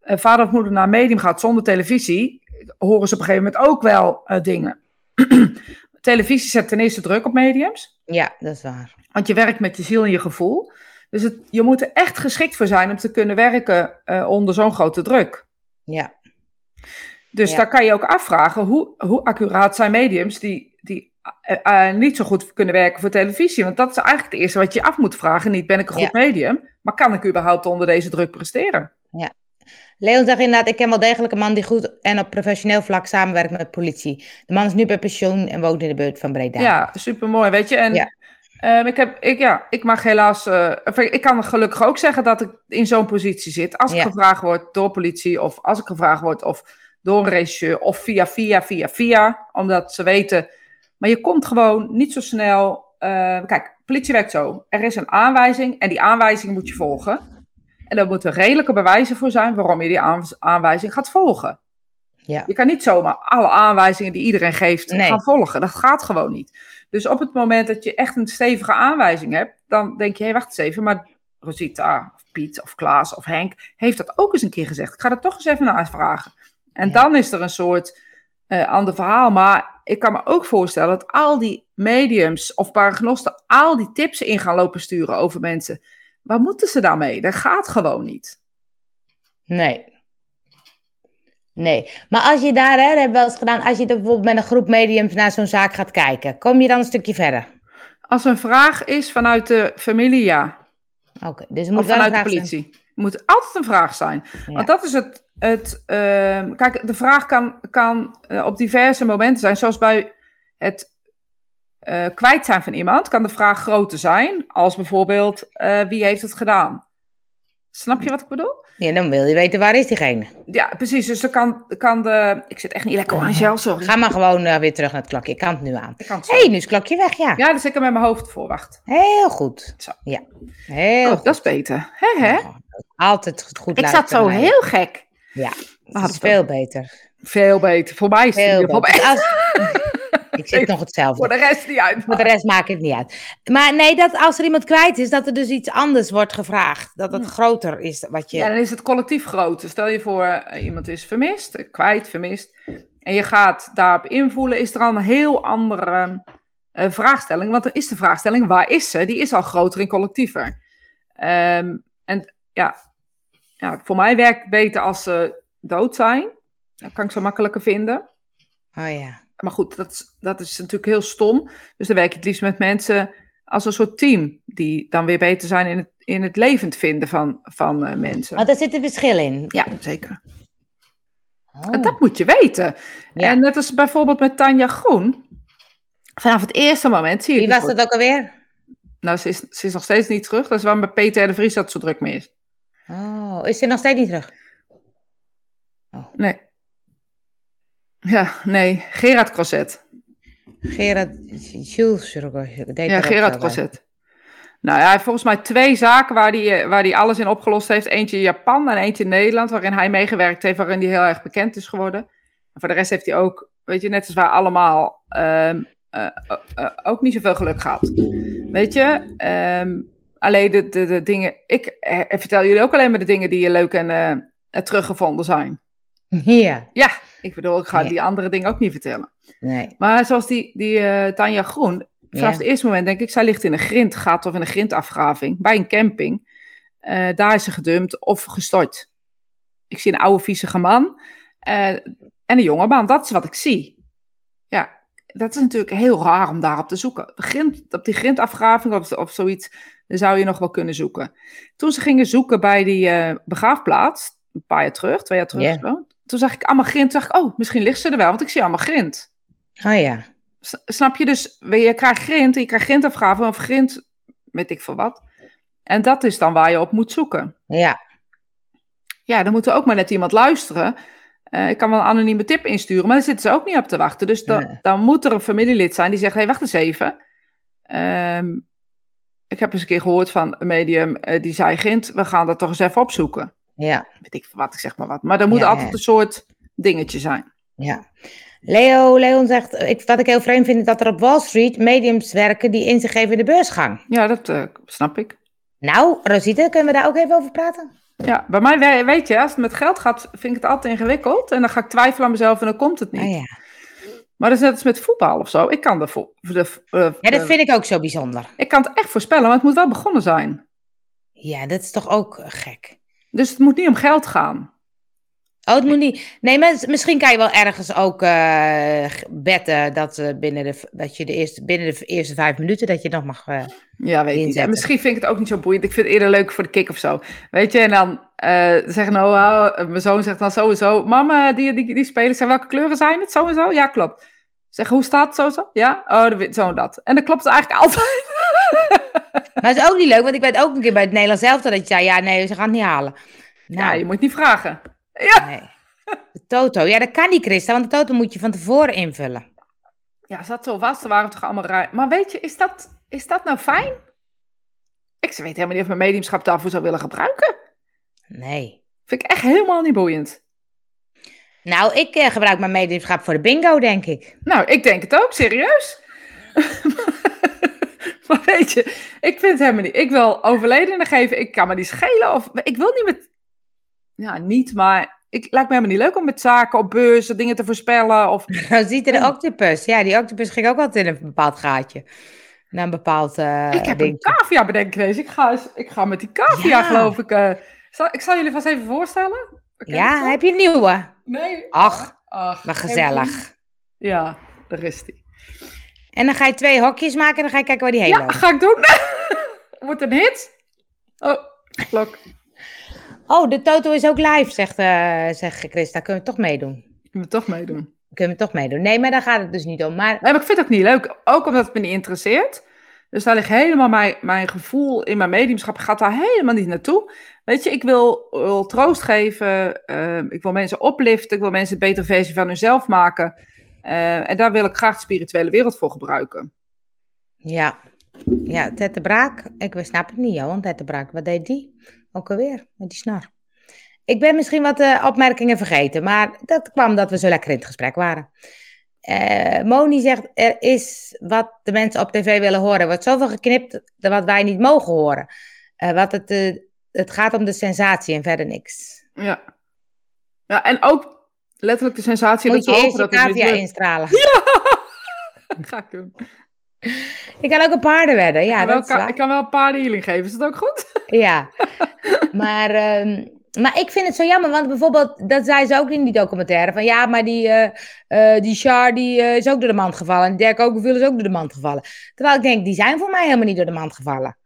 eh, vader of moeder naar een medium gaat zonder televisie, horen ze op een gegeven moment ook wel eh, dingen. televisie zet ten eerste druk op mediums, Ja, dat is waar. want je werkt met je ziel en je gevoel. Dus het, je moet er echt geschikt voor zijn om te kunnen werken eh, onder zo'n grote druk. Ja. Dus Ja. daar kan je ook afvragen hoe, hoe accuraat zijn mediums die, die eh, eh, niet zo goed kunnen werken voor televisie. Want dat is eigenlijk het eerste wat je af moet vragen. Niet ben ik een goed medium, maar kan ik überhaupt onder deze druk presteren? Leon zegt inderdaad, ik ken wel degelijk een man die goed en op professioneel vlak samenwerkt met politie. De man is nu bij pensioen en woont in de buurt van Breda. Ja, supermooi, weet je. En Ja. Ehm, ik, heb, ik, ja, ik mag helaas. eh, ik ik kan gelukkig ook zeggen dat ik in zo'n positie zit. Als ik Ja. gevraagd word door politie, of als ik gevraagd word of door een regisseur, of via, via, via, via. Omdat ze weten. Maar je komt gewoon niet zo snel. eh, kijk, politie werkt zo. Er is een aanwijzing en die aanwijzing moet je volgen. En daar moeten redelijke bewijzen voor zijn waarom je die aan- aanwijzing gaat volgen. Ja. Je kan niet zomaar alle aanwijzingen die iedereen geeft Nee. gaan volgen. Dat gaat gewoon niet. Dus op het moment dat je echt een stevige aanwijzing hebt, dan denk je, hé, wacht eens even, maar Rosita, of Piet, of Klaas, of Henk, heeft dat ook eens een keer gezegd. Ik ga er toch eens even naar vragen. En Ja. dan is er een soort eh, ander verhaal. Maar ik kan me ook voorstellen dat al die mediums of paragnosten al die tips in gaan lopen sturen over mensen. Waar moeten ze daarmee? Dat gaat gewoon niet. Nee. Nee. Maar als je daar, hè, dat hebben we wel eens gedaan, als je bijvoorbeeld met een groep mediums naar zo'n zaak gaat kijken, kom je dan een stukje verder? Als een vraag is vanuit de familie, ja. Oké, dus moet Of vanuit de zijn. Moet altijd een vraag zijn. Ja. Want dat is het. het ehm, kijk, de vraag kan, kan eh, op diverse momenten zijn. Zoals bij het eh, kwijt zijn van iemand, kan de vraag groter zijn. Als bijvoorbeeld, eh, wie heeft het gedaan? Snap je wat ik bedoel? Ja, dan wil je weten waar is diegene. Ja, precies. Dus dan kan, kan de. Ik zit echt niet lekker aan gel, sorry. Ga maar gewoon weer terug naar het klokje. Ik kan het nu aan. Hé, hey, nu is het klokje weg, ja. Ja, dus ik er met mijn hoofd voor. Wacht. Heel goed. Zo. Ja, heel Oh, goed. dat is beter. Hè, hè? Ja, Altijd goed Ik zat luisteren zo heel gek. Ja, dat is veel beter. Veel beter. Voor mij is het Veel beter. Als- Ik zit nog hetzelfde. Voor de rest niet uit. Voor de rest maakt het niet uit. Maar nee, dat als er iemand kwijt is, dat er dus iets anders wordt gevraagd. Dat het groter is wat je... Ja, dan is het collectief groot. Dus Stel je voor, eh, iemand is vermist, kwijt, vermist. En je gaat daarop invoelen, is er al een heel andere eh, vraagstelling. Want er is de vraagstelling, waar is ze? Die is al groter en collectiever. Ehm, en ja, ja, voor mij werkt het beter als ze dood zijn. Dat kan ik zo makkelijker vinden. Oh ja. Maar goed, dat, is- dat is natuurlijk heel stom. Dus dan werk je het liefst met mensen als een soort team. Die dan weer beter zijn in het, in het levend vinden van, van eh, mensen. Maar daar zit een verschil in. Ja, zeker. Oh. En dat moet je weten. Ja. En net als bijvoorbeeld met Tanja Groen. Vanaf het eerste moment zie je... Wie was dat ook alweer? Nou, ze is, ze is nog steeds niet terug. Dat is waarom bij Peter de Vries dat zo druk mee is. Oh, is ze nog steeds niet terug? Nee. Ja, nee. Gerard Crozet. Gerard Jules. deed Ja, er Gerard. Crozet. Nou ja, hij heeft volgens mij twee zaken waar hij, eh, waar hij alles in opgelost heeft. Eentje in Japan en eentje in Nederland, waarin hij meegewerkt heeft, waarin hij heel erg bekend is geworden. En voor de rest heeft hij ook, weet je, net als wij allemaal, ehm, eh, eh, eh, ook niet zoveel geluk gehad. Weet je, ehm, alleen de, de, de dingen, ik eh, vertel jullie ook alleen maar de dingen die leuk en eh, teruggevonden zijn. Ja. Ja, ik bedoel, ik ga Ja. die andere dingen ook niet vertellen. Nee. Maar zoals die, die eh, Tanja Groen, vanaf Ja. het eerste moment denk ik, zij ligt in een grindgat of in een grindafgraving bij een camping. Daar is ze gedumpt of gestort. Ik zie een oude viezige man en een jonge man. Dat is wat ik zie. Ja, dat is natuurlijk heel raar om daarop te zoeken. Grind, op die grindafgraving of, of zoiets dan zou je nog wel kunnen zoeken. Toen ze gingen zoeken bij die eh, begraafplaats, een paar jaar terug, twee jaar terug, zo, toen zag ik allemaal grind. Toen dacht ik, oh, misschien ligt ze er wel, want ik zie allemaal grind. Oh ja. S- Snap je dus, je krijgt grind, je krijgt grindafgave of grind, weet ik veel wat. En dat is dan waar je op moet zoeken. Ja. Ja, dan moet er ook maar net iemand luisteren. Eh, ik kan wel een anonieme tip insturen, maar daar zitten ze ook niet op te wachten. Dus dan, dan moet er een familielid zijn die zegt, hé, hey, wacht eens even. Ehm, ik heb eens een keer gehoord van een medium, eh, die zei, Grind, we gaan dat toch eens even opzoeken. Ja. Weet ik wat, ik zeg maar wat. Maar er moet Ja, altijd ja. een soort dingetje zijn. Ja. Leo, Leon zegt, ik, wat ik heel vreemd vind, is dat er op Wall Street mediums werken die in zich geven in de beursgang. Ja, dat eh, snap ik. Nou, Rosita, kunnen we daar ook even over praten? Ja, bij mij we- weet je, als het met geld gaat, vind ik het altijd ingewikkeld. En dan ga ik twijfelen aan mezelf en dan komt het niet. Ah, ja. Maar dat is net als met voetbal of zo. Ik kan, de, vo- de, eh, ja, dat eh, vind ik ook zo bijzonder. ik kan het echt voorspellen, maar het moet wel begonnen zijn. Ja, dat is toch ook gek. Dus het moet niet om geld gaan. Oh, het moet niet. Nee, maar misschien kan je wel ergens ook eh, betten dat, eh, binnen de, dat je de eerste, binnen de eerste vijf minuten dat je nog mag. eh, Ja, weet niet. Inzetten. En misschien vind ik het ook niet zo boeiend. Ik vind het eerder leuk voor de kick of zo. Weet je, en dan zeggen nou, oh, mijn zoon zegt dan sowieso, mama, die, die, die spelen, zeg, welke kleuren zijn het? Zo en zo? Ja, klopt. Zeg, hoe staat het zo en zo? Ja? Oh, zo en dat. En dan klopt het eigenlijk altijd. Maar het is ook niet leuk, want ik weet ook een keer bij het Nederlands zelf dat je zei, ja, nee, ze gaan het niet halen. Ja, Nou, je moet niet vragen. Ja. nee. De Toto, ja, dat kan niet, Christa, want de Toto moet je van tevoren invullen. Ja, als dat zo was, dan waren we toch allemaal raar. Maar weet je, is dat, is dat nou fijn? Ik weet helemaal niet of mijn mediumschap daarvoor zou willen gebruiken. Nee. Vind ik echt helemaal niet boeiend. Nou, ik eh, gebruik mijn mediumschap voor de bingo, denk ik. Nou, ik denk het ook, serieus. maar weet je, ik vind het helemaal niet. Ik wil overledenen geven, ik kan me niet schelen. Of ik wil niet met. Ja, niet, maar. Ik lijkt me helemaal niet leuk om met zaken op beurzen dingen te voorspellen. Of ziet er de octopus. Ja, die octopus ging ook altijd in een bepaald gaatje. Naar een bepaald eh ik heb een cavia bedenken deze. Ik ga, ik ga met die cavia, Ja. geloof ik. eh, zal, ik zal jullie vast even voorstellen. Ja, heb je een nieuwe? Nee. Ach, Ach, geen gezellig. Ja, daar is die. En dan ga je twee hokjes maken en dan ga je kijken waar die heen Ja, loopt. ga ik doen. Wordt een hit. Oh, klok. Oh, de Toto is ook live, zegt, eh zegt Christa. Kunnen we toch meedoen? Ik moet toch meedoen. Kunnen we toch meedoen? Nee, maar daar gaat het dus niet om. Maar Nee, maar ik vind het ook niet leuk. Ook omdat het me niet interesseert. Dus daar ligt helemaal mijn, mijn gevoel in mijn mediumschap gaat daar helemaal niet naartoe. Weet je, ik wil, wil troost geven. eh, ik wil mensen opliften. Ik wil mensen een betere versie van hunzelf maken. Eh, en daar wil ik graag de spirituele wereld voor gebruiken. ja, ja Tette Braak. Ik snap het niet, Johan. Tette Braak, wat deed die? Ook alweer, met die snor. Ik ben misschien wat eh, opmerkingen vergeten, maar dat kwam omdat we zo lekker in het gesprek waren. Eh, Moni zegt, er is wat de mensen op tv willen horen. Er wordt zoveel geknipt wat wij niet mogen horen. Eh, wat het, het gaat om de sensatie en verder niks. Ja. ja, en ook letterlijk de sensatie Moet dat je eerst dat cavia instralen. Ga ik doen. Ik kan ook een paardenwedden, ja, ik, kan wel, dat is waar. ik kan wel een paar healing geven. Is dat ook goed? Ja, maar, ehm, maar ik vind het zo jammer, want bijvoorbeeld, dat zei ze ook in die documentaire, van ja, maar die, eh eh, die Char, die eh, is ook door de mand gevallen, en Dirk Okenville is ook door de mand gevallen. Terwijl ik denk, die zijn voor mij helemaal niet door de mand gevallen.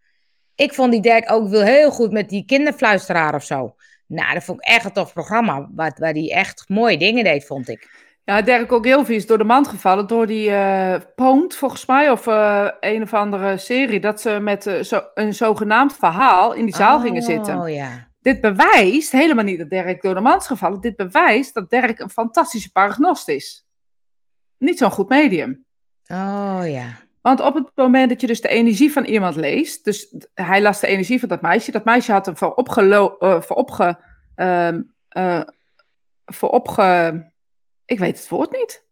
Ik vond die Dirk Okenville heel goed met die kinderfluisteraar of zo. Nou, dat vond ik echt een tof programma, waar, waar die echt mooie dingen deed, vond ik. Ja, Derek Ogilvie is door de mand gevallen door die eh Poont, volgens mij, of eh, een of andere serie, dat ze met eh, zo, een zogenaamd verhaal in die zaal gingen zitten. Oh ja. Dit bewijst helemaal niet dat Derek door de mand is gevallen. Dit bewijst dat Derek een fantastische paragnost is. Niet zo'n goed medium. Oh ja. Want op het moment dat je dus de energie van iemand leest, dus hij las de energie van dat meisje, dat meisje had hem vooropgelo eh vooropge, ehm, eh, vooropge, ik weet het woord niet.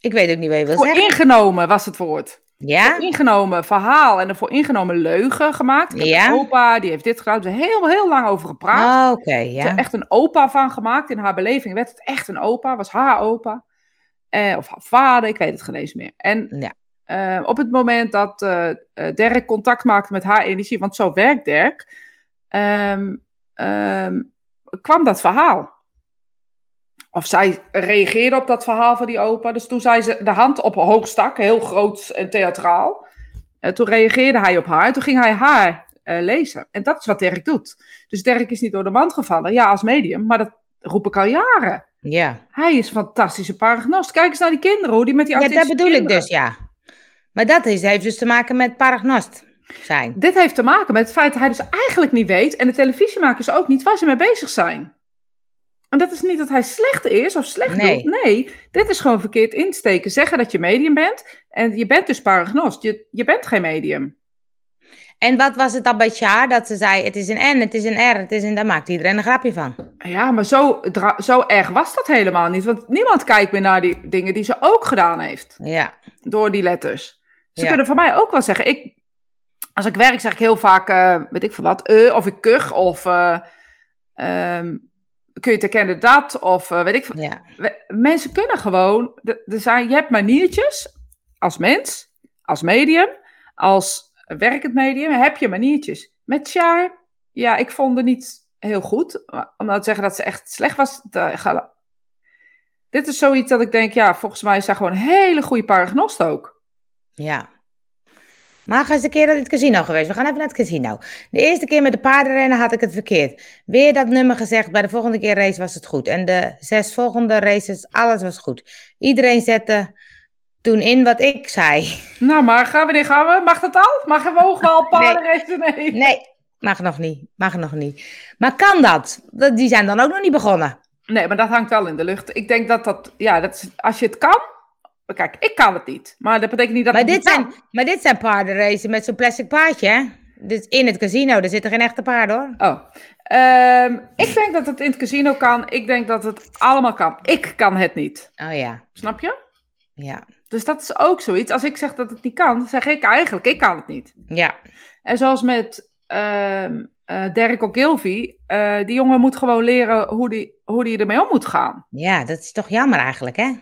Ik weet ook niet wat je wil Voor zeggen. ingenomen was het woord. Ja? Voor ingenomen verhaal en een voor ingenomen leugen gemaakt. Ik Ja. opa, die heeft dit gedaan. We hebben heel, heel lang over gepraat. Oh, Oké, Ze heeft ja. er echt een opa van gemaakt. In haar beleving werd het echt een opa. Was haar opa. Eh, of haar vader, ik weet het geen eens meer. En Ja. eh, op het moment dat eh eh, Dirk contact maakte met haar energie, want zo werkt Dirk, ehm, ehm, kwam dat verhaal. Of zij reageerde op dat verhaal van die opa. Dus toen zei ze de hand op hoog stak, heel groot en theatraal. En toen reageerde hij op haar. En toen ging hij haar eh, lezen. En dat is wat Dirk doet. Dus Dirk is niet door de mand gevallen. Ja, als medium. Maar dat roep ik al jaren. Ja. Hij is een fantastische paragnost. Kijk eens naar die kinderen, hoe die met die Ja, dat bedoel ik dus, ja. Maar dat is, heeft dus te maken met paragnost zijn. Dit heeft te maken met het feit dat hij dus eigenlijk niet weet, en de televisiemakers ook niet, waar ze mee bezig zijn. En dat is niet dat hij slecht is of slecht Nee. doet. Nee, dit is gewoon verkeerd insteken. Zeggen dat je medium bent, en je bent dus paragnost. Je, je bent geen medium. En wat was het dan bij Sjaar? Dat ze zei, het is een N, het is een R, het is een... Daar maakt iedereen een grapje van. Ja, maar zo, zo erg was dat helemaal niet. Want niemand kijkt meer naar die dingen die ze ook gedaan heeft. Ja. Door die letters. Ze Ja. kunnen van mij ook wel zeggen. Ik, als ik werk zeg ik heel vaak, eh, weet ik veel wat, eh, of ik kuch, of eh, ehm, kun je het herkennen dat, of eh, weet ik veel. Ja. Mensen kunnen gewoon, de- er zijn, je hebt maniertjes als mens, als medium, als werkend medium, heb je maniertjes. Met Char, ja, ik vond het niet heel goed. Om nou te zeggen dat ze echt slecht was, daar ga- dit is zoiets dat ik denk, ja, volgens mij is zij gewoon een hele goede paragnost ook. Ja. Maar ga eens een keer naar het casino geweest. We gaan even naar het casino. De eerste keer met de paardenrennen had ik het verkeerd. Weer dat nummer gezegd. Bij de volgende keer race was het goed. En de zes volgende races, alles was goed. Iedereen zette toen in wat ik zei. Nou, maar gaan we, gaan we? Mag dat al? Mag we ook wel? Nee. Nee, mag nog niet. Mag nog niet. Maar kan dat? Dat- Die zijn dan ook nog niet begonnen. nee, maar dat hangt wel in de lucht. Ik denk dat dat, ja, dat is, als je het kan. Kijk, ik kan het niet. Maar dat betekent niet dat Maar dit, niet kan. zijn, maar dit zijn paardenracen met zo'n plastic paardje, hè? Dus in het casino, daar zitten geen echte paarden, hoor. Oh. Ehm, ik denk dat het in het casino kan. Ik denk dat het allemaal kan. Ik kan het niet. Oh ja, Snap je? ja, Dus dat is ook zoiets. Als ik zeg dat het niet kan, zeg ik eigenlijk, ik kan het niet. ja. En zoals met ehm eh Derek Ogilvy, eh die jongen moet gewoon leren hoe die, hoe die ermee om moet gaan. Ja, dat is toch jammer eigenlijk, hè?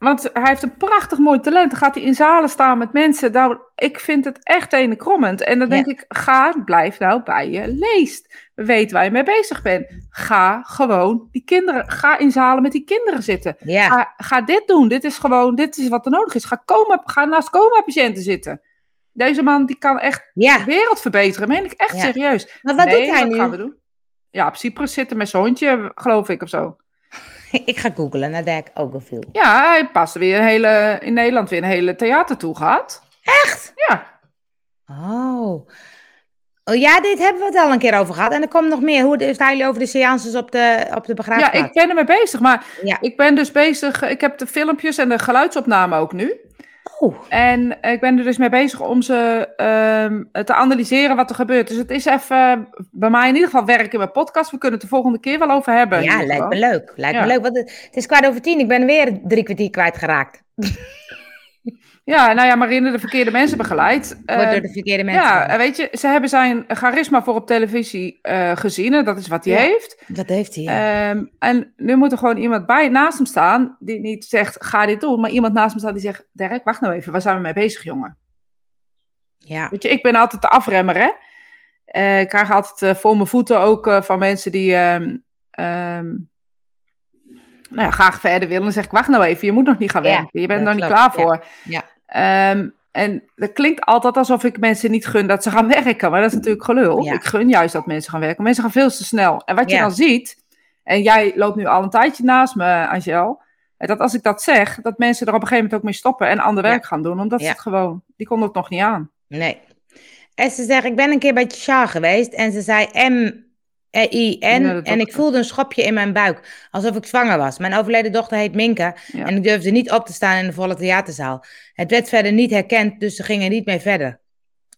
Want hij heeft een prachtig mooi talent. Dan gaat hij in zalen staan met mensen. Nou, ik vind het echt ene krommend. En dan denk ik, ga, blijf nou bij je leest. Weet waar je mee bezig bent. Ga gewoon die kinderen, ga in zalen met die kinderen zitten. Ja, Ga, ga dit doen. Dit is gewoon, dit is wat er nodig is. Ga, coma, ga naast coma-patiënten zitten. Deze man die kan echt ja. de wereld verbeteren. Meen ik echt serieus. Maar wat Nee, doet hij nu? gaan we doen? Ja, op Cyprus zitten met zijn hondje, geloof ik, of zo. Ik ga googlen naar Dirk Ogilvie. Ja, hij heeft pas weer een hele, in Nederland weer een hele theater toe gehad. Echt? Ja, Oh. Oh ja, dit hebben we het al een keer over gehad. En er komt nog meer. Hoe staan jullie over de seances op de, op de ja, begraafplaats? ik ben ermee bezig. Maar Ja. ik ben dus bezig. Ik heb de filmpjes en de geluidsopname ook nu. Oh, En ik ben er dus mee bezig om ze ehm, te analyseren wat er gebeurt. Dus het is even bij mij in ieder geval werk in mijn podcast. We kunnen het de volgende keer wel over hebben. ja, lijkt me leuk. Lijkt Ja. me leuk. Want het, het is kwart over tien. Ik ben weer drie kwartier kwijtgeraakt. Ja, nou ja, Marine de verkeerde mensen begeleidt. Wordt Eh, door de verkeerde mensen. ja, weet je, ze hebben zijn charisma voor op televisie eh, gezien. En dat is wat hij Ja. heeft. Wat heeft hij? ja. Ehm, en nu moet er gewoon iemand bij naast hem staan die niet zegt, ga dit doen. Maar iemand naast hem staat die zegt, Dirk, wacht nou even, waar zijn we mee bezig, jongen? ja. Weet je, ik ben altijd de afremmer, hè. Eh, ik krijg altijd eh, voor mijn voeten ook eh, van mensen die ehm, ehm, nou ja, graag verder willen. Dan zeg ik, wacht nou even, je moet nog niet gaan werken. Je bent er nog niet klaar voor. Ja. Ehm, en dat klinkt altijd alsof ik mensen niet gun dat ze gaan werken. Maar dat is natuurlijk gelul. Ja. Ik gun juist dat mensen gaan werken. Mensen gaan veel te snel. En wat je Ja. dan ziet, en jij loopt nu al een tijdje naast me, Angel. Dat als ik dat zeg, dat mensen er op een gegeven moment ook mee stoppen en ander Ja. werk gaan doen. Omdat ze het gewoon, die konden het nog niet aan. Nee. En ze zegt, ik ben een keer bij Tja geweest en ze zei Ja, dat en ik voelde een schopje in mijn buik, alsof ik zwanger was. Mijn overleden dochter heet Minke Ja. en ik durfde niet op te staan in de volle theaterzaal. Het werd verder niet herkend, dus ze gingen niet mee verder.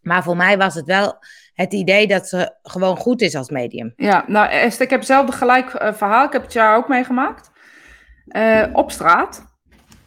Maar voor mij was het wel het idee dat ze gewoon goed is als medium. Ja, nou Esther, ik heb hetzelfde gelijk eh, verhaal. Ik heb het jaar ook meegemaakt. Eh, op straat.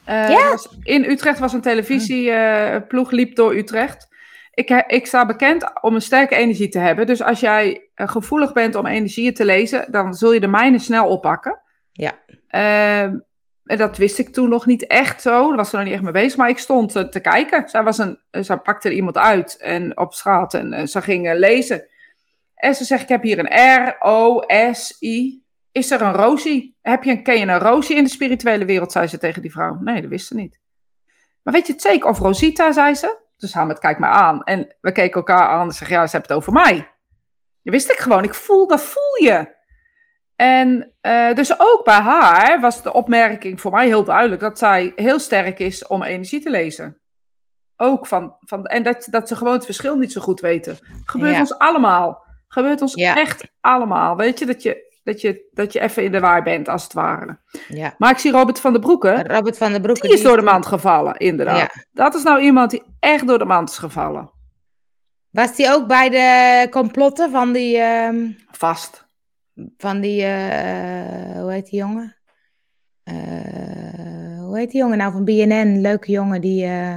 Eh, Ja? in Utrecht was een televisieploeg, liep door Utrecht. Ik, ik sta bekend om een sterke energie te hebben. Dus als jij gevoelig bent om energieën te lezen, dan zul je de mijne snel oppakken. Ja. Ehm, en dat wist ik toen nog niet echt zo. Daar was ze nog niet echt mee bezig. Maar ik stond eh, te kijken. Zij, was een, eh, zij pakte er iemand uit en, op straat en eh, ze ging eh, lezen. En ze zegt, ik heb hier een R, O, S, I. Is er een Rosie? Heb je een, ken je een Rosie in de spirituele wereld, zei ze tegen die vrouw. Nee, dat wist ze niet. Maar weet je het zeker? Of Rosita, zei ze. Dus Hamid, kijk maar aan. En we keken elkaar aan en zeggen, ja, ze hebben het over mij. Dat wist ik gewoon. Ik voel, dat voel je. En eh, dus ook bij haar was de opmerking voor mij heel duidelijk dat zij heel sterk is om energie te lezen. Ook van, van en dat, dat ze gewoon het verschil niet zo goed weten. Gebeurt Ja. ons allemaal. Gebeurt ons Ja. echt allemaal. Weet je dat, je, dat je, dat je even in de waar bent, als het ware. Ja. Maar ik zie Robert van der Broeken, Robert van der Broek. die is door de mand gevallen, inderdaad. Dat is nou iemand die echt door de mand is gevallen. Was die ook bij de complotten van die, ehm, Vast. van die eh, hoe heet die jongen? Eh, hoe heet die jongen nou van BNN? Leuke jongen die, eh,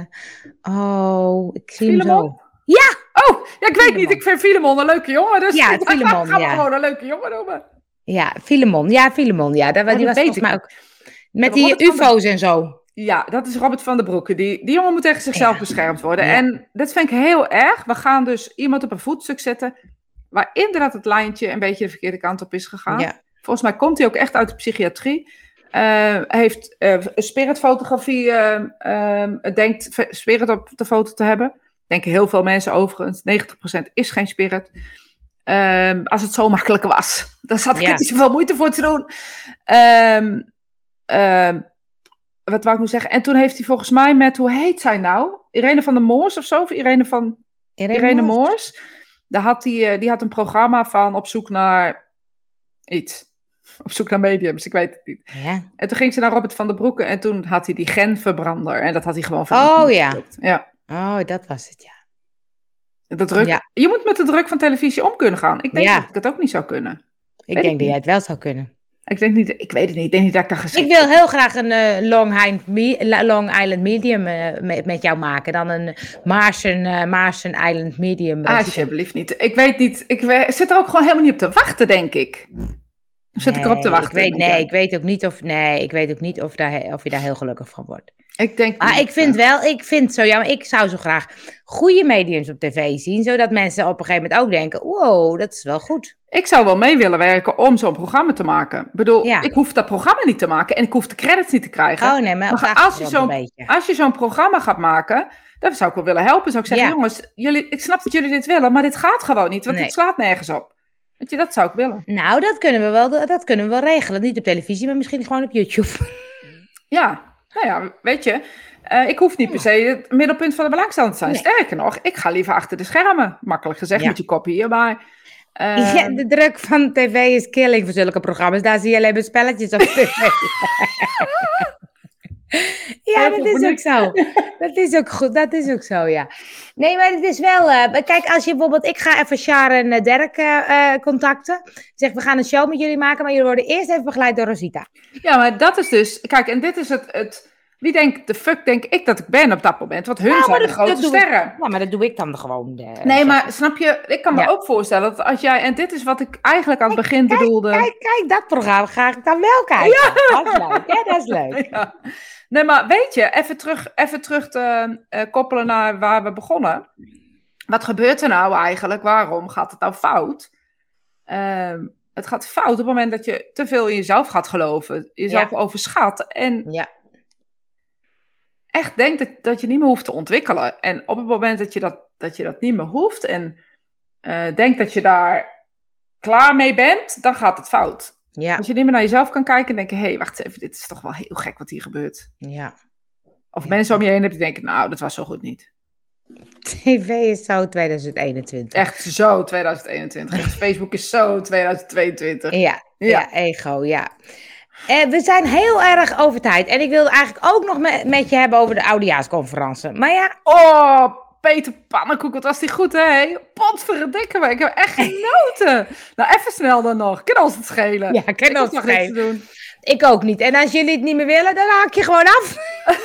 oh, ik zie hem Filemon? zo. Ja, Oh, ja, ik weet niet. Ik vind Filemon een leuke jongen. Dus Ja, ik Filemon, ga hem ja. gewoon een leuke jongen noemen. ja, Filemon. Ja, Filemon. Ja, dat, Ja, die dat was weet volgens ik mij ook. Met die ufo's en zo. Ja, dat is Robert van der Broeke. Die, die jongen moet tegen zichzelf Ja. beschermd worden. Ja. En dat vind ik heel erg. We gaan dus iemand op een voetstuk zetten. Waar inderdaad het lijntje een beetje de verkeerde kant op is gegaan. Ja, Volgens mij komt hij ook echt uit de psychiatrie. Eh, heeft eh, spiritfotografie, eh, eh, denkt spirit op de foto te hebben. Denken heel veel mensen overigens. 90% is geen spirit. Ehm, als het zo makkelijk was, dan zat ik Ja. er niet zoveel moeite voor te doen. Ehm, ehm, wat wou ik nu zeggen? En toen heeft hij volgens mij met, hoe heet zij nou? Irene van der Moors of zo? Of Irene van Irene, Moors. Daar had hij, eh, die had een programma van op zoek naar iets. Op zoek naar mediums, ik weet het niet. Ja. En toen ging ze naar Robert van der Broeke en toen had hij die genverbrander. En dat had hij gewoon van. Oh ja. Ja. Oh, dat was het, ja. De druk, Ja. Je moet met de druk van televisie om kunnen gaan. Ik denk Ja. dat ik het ook niet zou kunnen. Ik Weet denk ik dat jij het wel zou kunnen. Ik denk niet, ik weet het niet. Ik denk niet dat ik daar geschikt Ik wil heel graag een eh, Long, me- La- Long Island Medium eh, met, met jou maken. Dan een Martian, eh, Martian Island Medium. Ah, Alsjeblieft niet. Ik weet niet. Ik zit er ook gewoon helemaal niet op te wachten, denk ik. Zit ik erop te wachten? Ik weet, denk nee, ik weet ook niet of, nee, ik weet ook niet of, daar, of je daar heel gelukkig van wordt. Ik denk Maar niet, ik vind wel, ik vind zo jammer. Ik zou zo graag goede mediums op tv zien. Zodat mensen op een gegeven moment ook denken: wow, dat is wel goed. Ik zou wel mee willen werken om zo'n programma te maken. Ik bedoel, Ja. ik hoef dat programma niet te maken en ik hoef de credits niet te krijgen. Oh nee, maar als je zo'n- een beetje. Als je zo'n programma gaat maken, dan zou ik wel willen helpen. Zou ik zeggen, Ja. jongens, jullie, ik snap dat jullie dit willen, maar dit gaat gewoon niet, want Nee. dit slaat nergens op. Weet je, dat zou ik willen. Nou, dat kunnen, we wel, dat kunnen we wel regelen. Niet op televisie, maar misschien gewoon op YouTube. Ja, nou ja, weet je, eh, ik hoef niet per se het middelpunt van de belangstelling te zijn. Nee. Sterker nog, ik ga liever achter de schermen. Makkelijk gezegd Ja. met je kopie hierbij. Eh, Ja, de druk van tv is killing voor zulke programma's. Daar zie je alleen maar spelletjes op tv. ja, dat is ook zo. Dat is ook goed, dat is ook zo, ja. Nee, maar het is wel... eh, kijk, als je bijvoorbeeld... Ik ga even Sharon en Dirk eh, eh, contacten. Zeg, we gaan een show met jullie maken, maar jullie worden eerst even begeleid door Rosita. Ja, maar dat is dus, kijk, en dit is het, het wie denkt, de fuck denk ik dat ik ben op dat moment? Want hun Nou, zijn de grote ik- sterren. Ja, maar dat doe ik dan gewoon. eh, Nee, maar snap je, ik kan me Ja. ook voorstellen dat als jij, en dit is wat ik eigenlijk aan het begin bedoelde. Kijk, kijk, dat programma ga ik dan wel kijken. Dat is leuk, ja, dat is leuk. Ja. Nee, maar weet je, even terug, even terug te eh, koppelen naar waar we begonnen. Wat gebeurt er nou eigenlijk? Waarom gaat het nou fout? Ehm, het gaat fout op het moment dat je te veel in jezelf gaat geloven, jezelf overschat en Ja, echt denkt dat, dat je niet meer hoeft te ontwikkelen. En op het moment dat je dat, dat, je dat niet meer hoeft en eh, denkt dat je daar klaar mee bent, dan gaat het fout. Ja, Als je niet meer naar jezelf kan kijken en denken, hé, hey, wacht even, dit is toch wel heel gek wat hier gebeurt. ja. Of Ja. mensen om je heen hebben die denken, nou, dat was zo goed niet. TV is zo 2021. Echt zo 2021. En Facebook is zo 2022. Ja, Ja. ja. ego, ja. Eh, we zijn heel erg over tijd. En ik wilde eigenlijk ook nog met, met je hebben over de oudejaarsconferentie. Maar ja, Oh, Peter Pannenkoek, wat was die goed, hè? Potverdikke me, ik heb echt genoten. nou, even snel dan nog. Kan ons het schelen. ja kan ons te schelen. doen. Ik ook niet. En als jullie het niet meer willen, dan haak je gewoon af.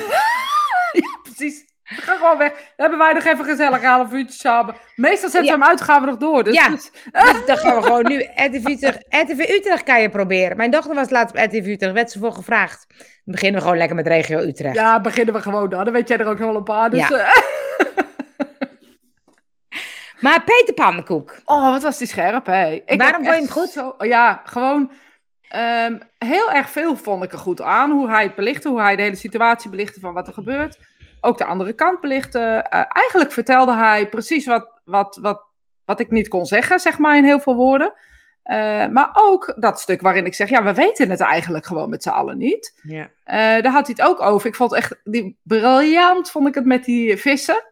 Ja, precies. Gaan gewoon weg. Dan hebben wij nog even gezellig een half uurtje samen. Meestal zetten Ja. we hem uit, gaan we nog door. Dus Ja. dus- Dus dan gaan we gewoon nu RTV Utrecht. RTV Utrecht kan je proberen. Mijn dochter was laatst op RTV Utrecht. Werd ze voor gevraagd. Dan beginnen we gewoon lekker met regio Utrecht. ja, beginnen we gewoon dan. Dan weet jij er ook nog wel een paar. Dus, Ja. Maar Peter Pannenkoek. Oh, wat was die scherp, hè? Ik Waarom vond je hem goed? Zo, ja, gewoon ehm, heel erg veel vond ik er goed aan. Hoe hij het belichtte, hoe hij de hele situatie belichtte van wat er gebeurt. Ook de andere kant belichtte. Eh, eigenlijk vertelde hij precies wat, wat, wat, wat ik niet kon zeggen, zeg maar, in heel veel woorden. Eh, maar ook dat stuk waarin ik zeg, ja, we weten het eigenlijk gewoon met z'n allen niet. Ja. Eh, daar had hij het ook over. Ik vond het echt die, briljant, vond ik het met die vissen.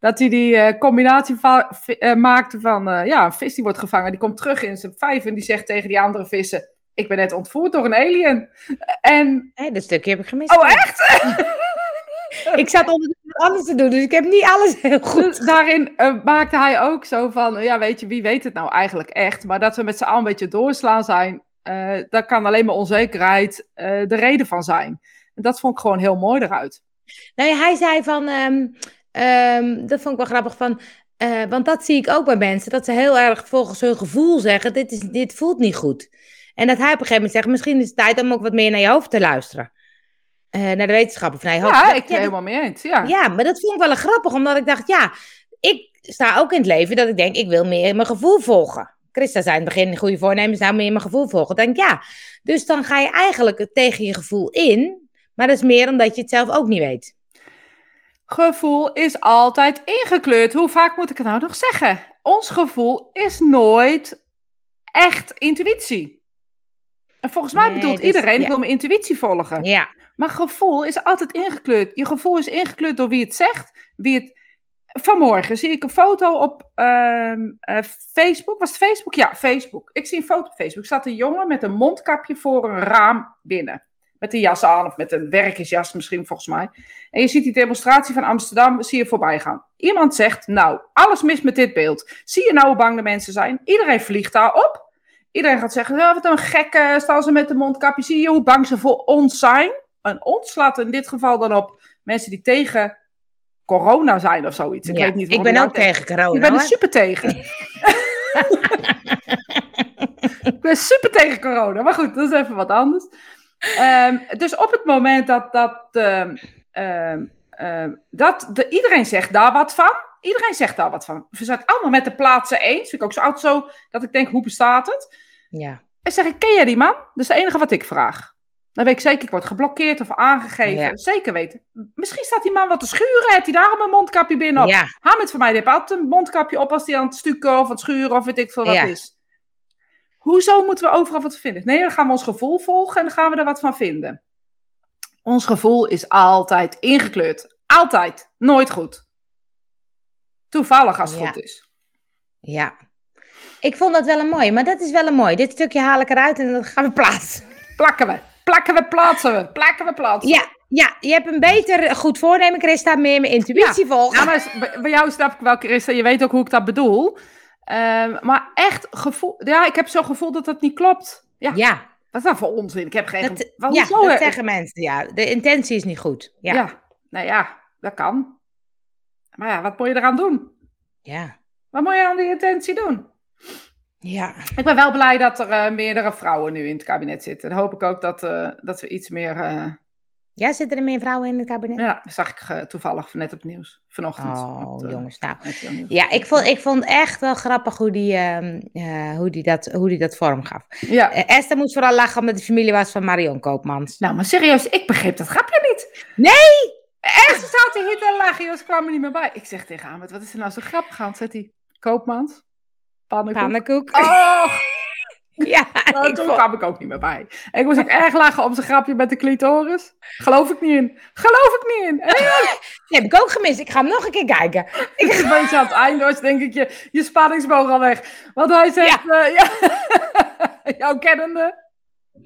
Dat hij die eh, combinatie va- eh, maakte van, eh, ja, een vis die wordt gevangen, die komt terug in zijn vijf en die zegt tegen die andere vissen, ik ben net ontvoerd door een alien. En, Hé, dat stukje heb ik gemist. oh echt? Ik zat ondertussen wat anders te doen, dus ik heb niet alles heel goed. Dus daarin maakte hij ook zo van, ja, weet je, wie weet het nou eigenlijk echt? Maar dat we met z'n allen een beetje doorslaan zijn, daar kan alleen maar onzekerheid de reden van zijn. En dat vond ik gewoon heel mooi eruit. Ja, hij zei van, ehm, ehm, dat vond ik wel grappig van, eh, want dat zie ik ook bij mensen, dat ze heel erg volgens hun gevoel zeggen, dit, is, dit voelt niet goed. En dat hij op een gegeven moment zegt, misschien is het tijd om ook wat meer naar je hoofd te luisteren. Eh, naar de wetenschap of naar je hoofd. Ja, ik ben dat- helemaal mee eens. Ja. ja, maar dat vond ik wel grappig, omdat ik dacht, ja, ik sta ook in het leven dat ik denk, ik wil meer mijn gevoel volgen. Christa zei in het begin, goede voornemens, nou meer mijn gevoel volgen. Ik denk, ja, dus dan ga je eigenlijk tegen je gevoel in, maar dat is meer omdat je het zelf ook niet weet. Gevoel is altijd ingekleurd. Hoe vaak moet ik het nou nog zeggen? Ons gevoel is nooit echt intuïtie. En volgens mij Nee, bedoelt dus- iedereen, ik ja. wil mijn intuïtie volgen. Ja, Maar gevoel is altijd ingekleurd. Je gevoel is ingekleurd door wie het zegt, wie het... Vanmorgen zie ik een foto op ehm, eh, Facebook. Was het Facebook? Ja, Facebook. Ik zie een foto op Facebook. Er staat een jongen met een mondkapje voor een raam binnen. Met een jas aan, of met een werkersjas misschien volgens mij. En je ziet die demonstratie van Amsterdam, zie je voorbij gaan. Iemand zegt, nou, alles mis met dit beeld. Zie je nou hoe bang de mensen zijn? Iedereen vliegt daarop. Iedereen gaat zeggen, oh, wat een gekke, staan ze met een mondkapje. Zie je hoe bang ze voor ons zijn? En ons slaat in dit geval dan op mensen die tegen corona zijn of zoiets. Ik, Ja, weet niet ik ben ook tegen corona. Ik ben er super tegen. ik ben super tegen corona. Maar goed, dat is even wat anders. Ehm, dus op het moment dat, dat, ehm, ehm, dat de, iedereen zegt daar wat van. Iedereen zegt daar wat van. We zijn het allemaal met de plaatsen eens. Vind ik ook zo oud zo dat ik denk, hoe bestaat het? Ja. En zeg ik, ken jij die man? Dat is het enige wat ik vraag. Dan weet ik zeker, ik word geblokkeerd of aangegeven. Ja. Zeker weten. Misschien staat die man wat te schuren. Heeft hij daarom een mondkapje binnen op? ja, Hamid van mij die heeft altijd een mondkapje op als hij aan het stukken of aan het schuren of weet ik veel wat Ja. is. Hoezo moeten we overal wat vinden? Nee, dan gaan we ons gevoel volgen en dan gaan we er wat van vinden. Ons gevoel is altijd ingekleurd. Altijd. Nooit goed. Toevallig als het Ja. goed is. ja. Ik vond dat wel een mooi, maar dat is wel een mooi. Dit stukje haal ik eruit en dan gaan we plaatsen. Plakken we. Plakken we, plaatsen we. Plakken we, plaatsen we. Ja, ja, je hebt een beter goed voornemen, Christa, meer mijn intuïtie volgen. Ja, maar bij- bij jou snap ik wel, Christa. Je weet ook hoe ik dat bedoel. Ehm, maar echt gevoel... Ja, ik heb zo'n gevoel dat dat niet klopt. Ja, ja, wat is dat voor onzin? Ik heb geen... dat, Wat- ja, dat zeggen mensen. Ja, de intentie is niet goed. Ja, ja. Nou ja, dat kan. Maar ja, wat moet je eraan doen? ja. Wat moet je aan die intentie doen? ja. Ik ben wel blij dat er eh, meerdere vrouwen nu in het kabinet zitten. Dan hoop ik ook dat, eh, dat we iets meer... eh, Ja, zitten er meer vrouwen in het kabinet? ja, dat zag ik eh, toevallig net op het nieuws. Vanochtend. Oh, Op, eh, jongens, nou. Ja, ik vond, ik vond echt wel grappig hoe die, ehm, eh, hoe die, dat, hoe die dat vorm gaf. Ja. Esther moest vooral lachen omdat de familie was van Marion Koopmans. Nou, maar serieus, ik begreep dat grapje niet. Nee! Echt, ze zaten hier te lachen, ze kwamen er niet meer bij. Ik zeg tegen Ahmed, wat is er nou zo grappig aan? Zet die Koopmans, pannenkoek. Pannenkoek. Oh, Ja, nou, ik toen vond- kwam ik ook niet meer bij. Ik moest ook erg lachen om zijn grapje met de clitoris. Geloof ik niet in. Geloof ik niet in. Die heb ik ook gemist. Ik ga hem nog een keer kijken. ik een beetje aan het einde was, denk ik, je, je spanningsboog al weg. Want hij zegt, ja. ja, jouw kennende.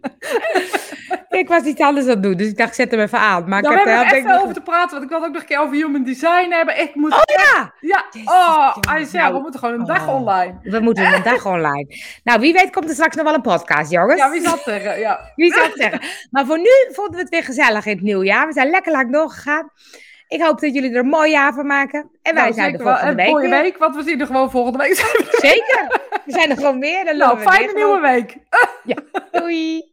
Ik was iets anders aan het doen, dus ik dacht, ik zet hem even aan. Maar ik heb er even over te praten, want ik wil ook nog een keer over human design hebben. Ik moet... Oh ja! Ja, Jezus, oh, jongen. hij zei, we Nou, moeten gewoon een dag oh. online. We moeten een dag online. Nou, wie weet komt er straks nog wel een podcast, jongens. Ja, wie zal het zeggen? Ja. Wie het zeggen? Maar voor nu vonden we het weer gezellig in het nieuwjaar. We zijn lekker lang doorgegaan. Ik hoop dat jullie er een mooi jaar van maken. En wij Nou, zijn er wel. volgende En week mooie weer. week, want we zien er gewoon volgende week. Zeker. We zijn er gewoon weer. Dan nou, fijne nieuwe week. Doei.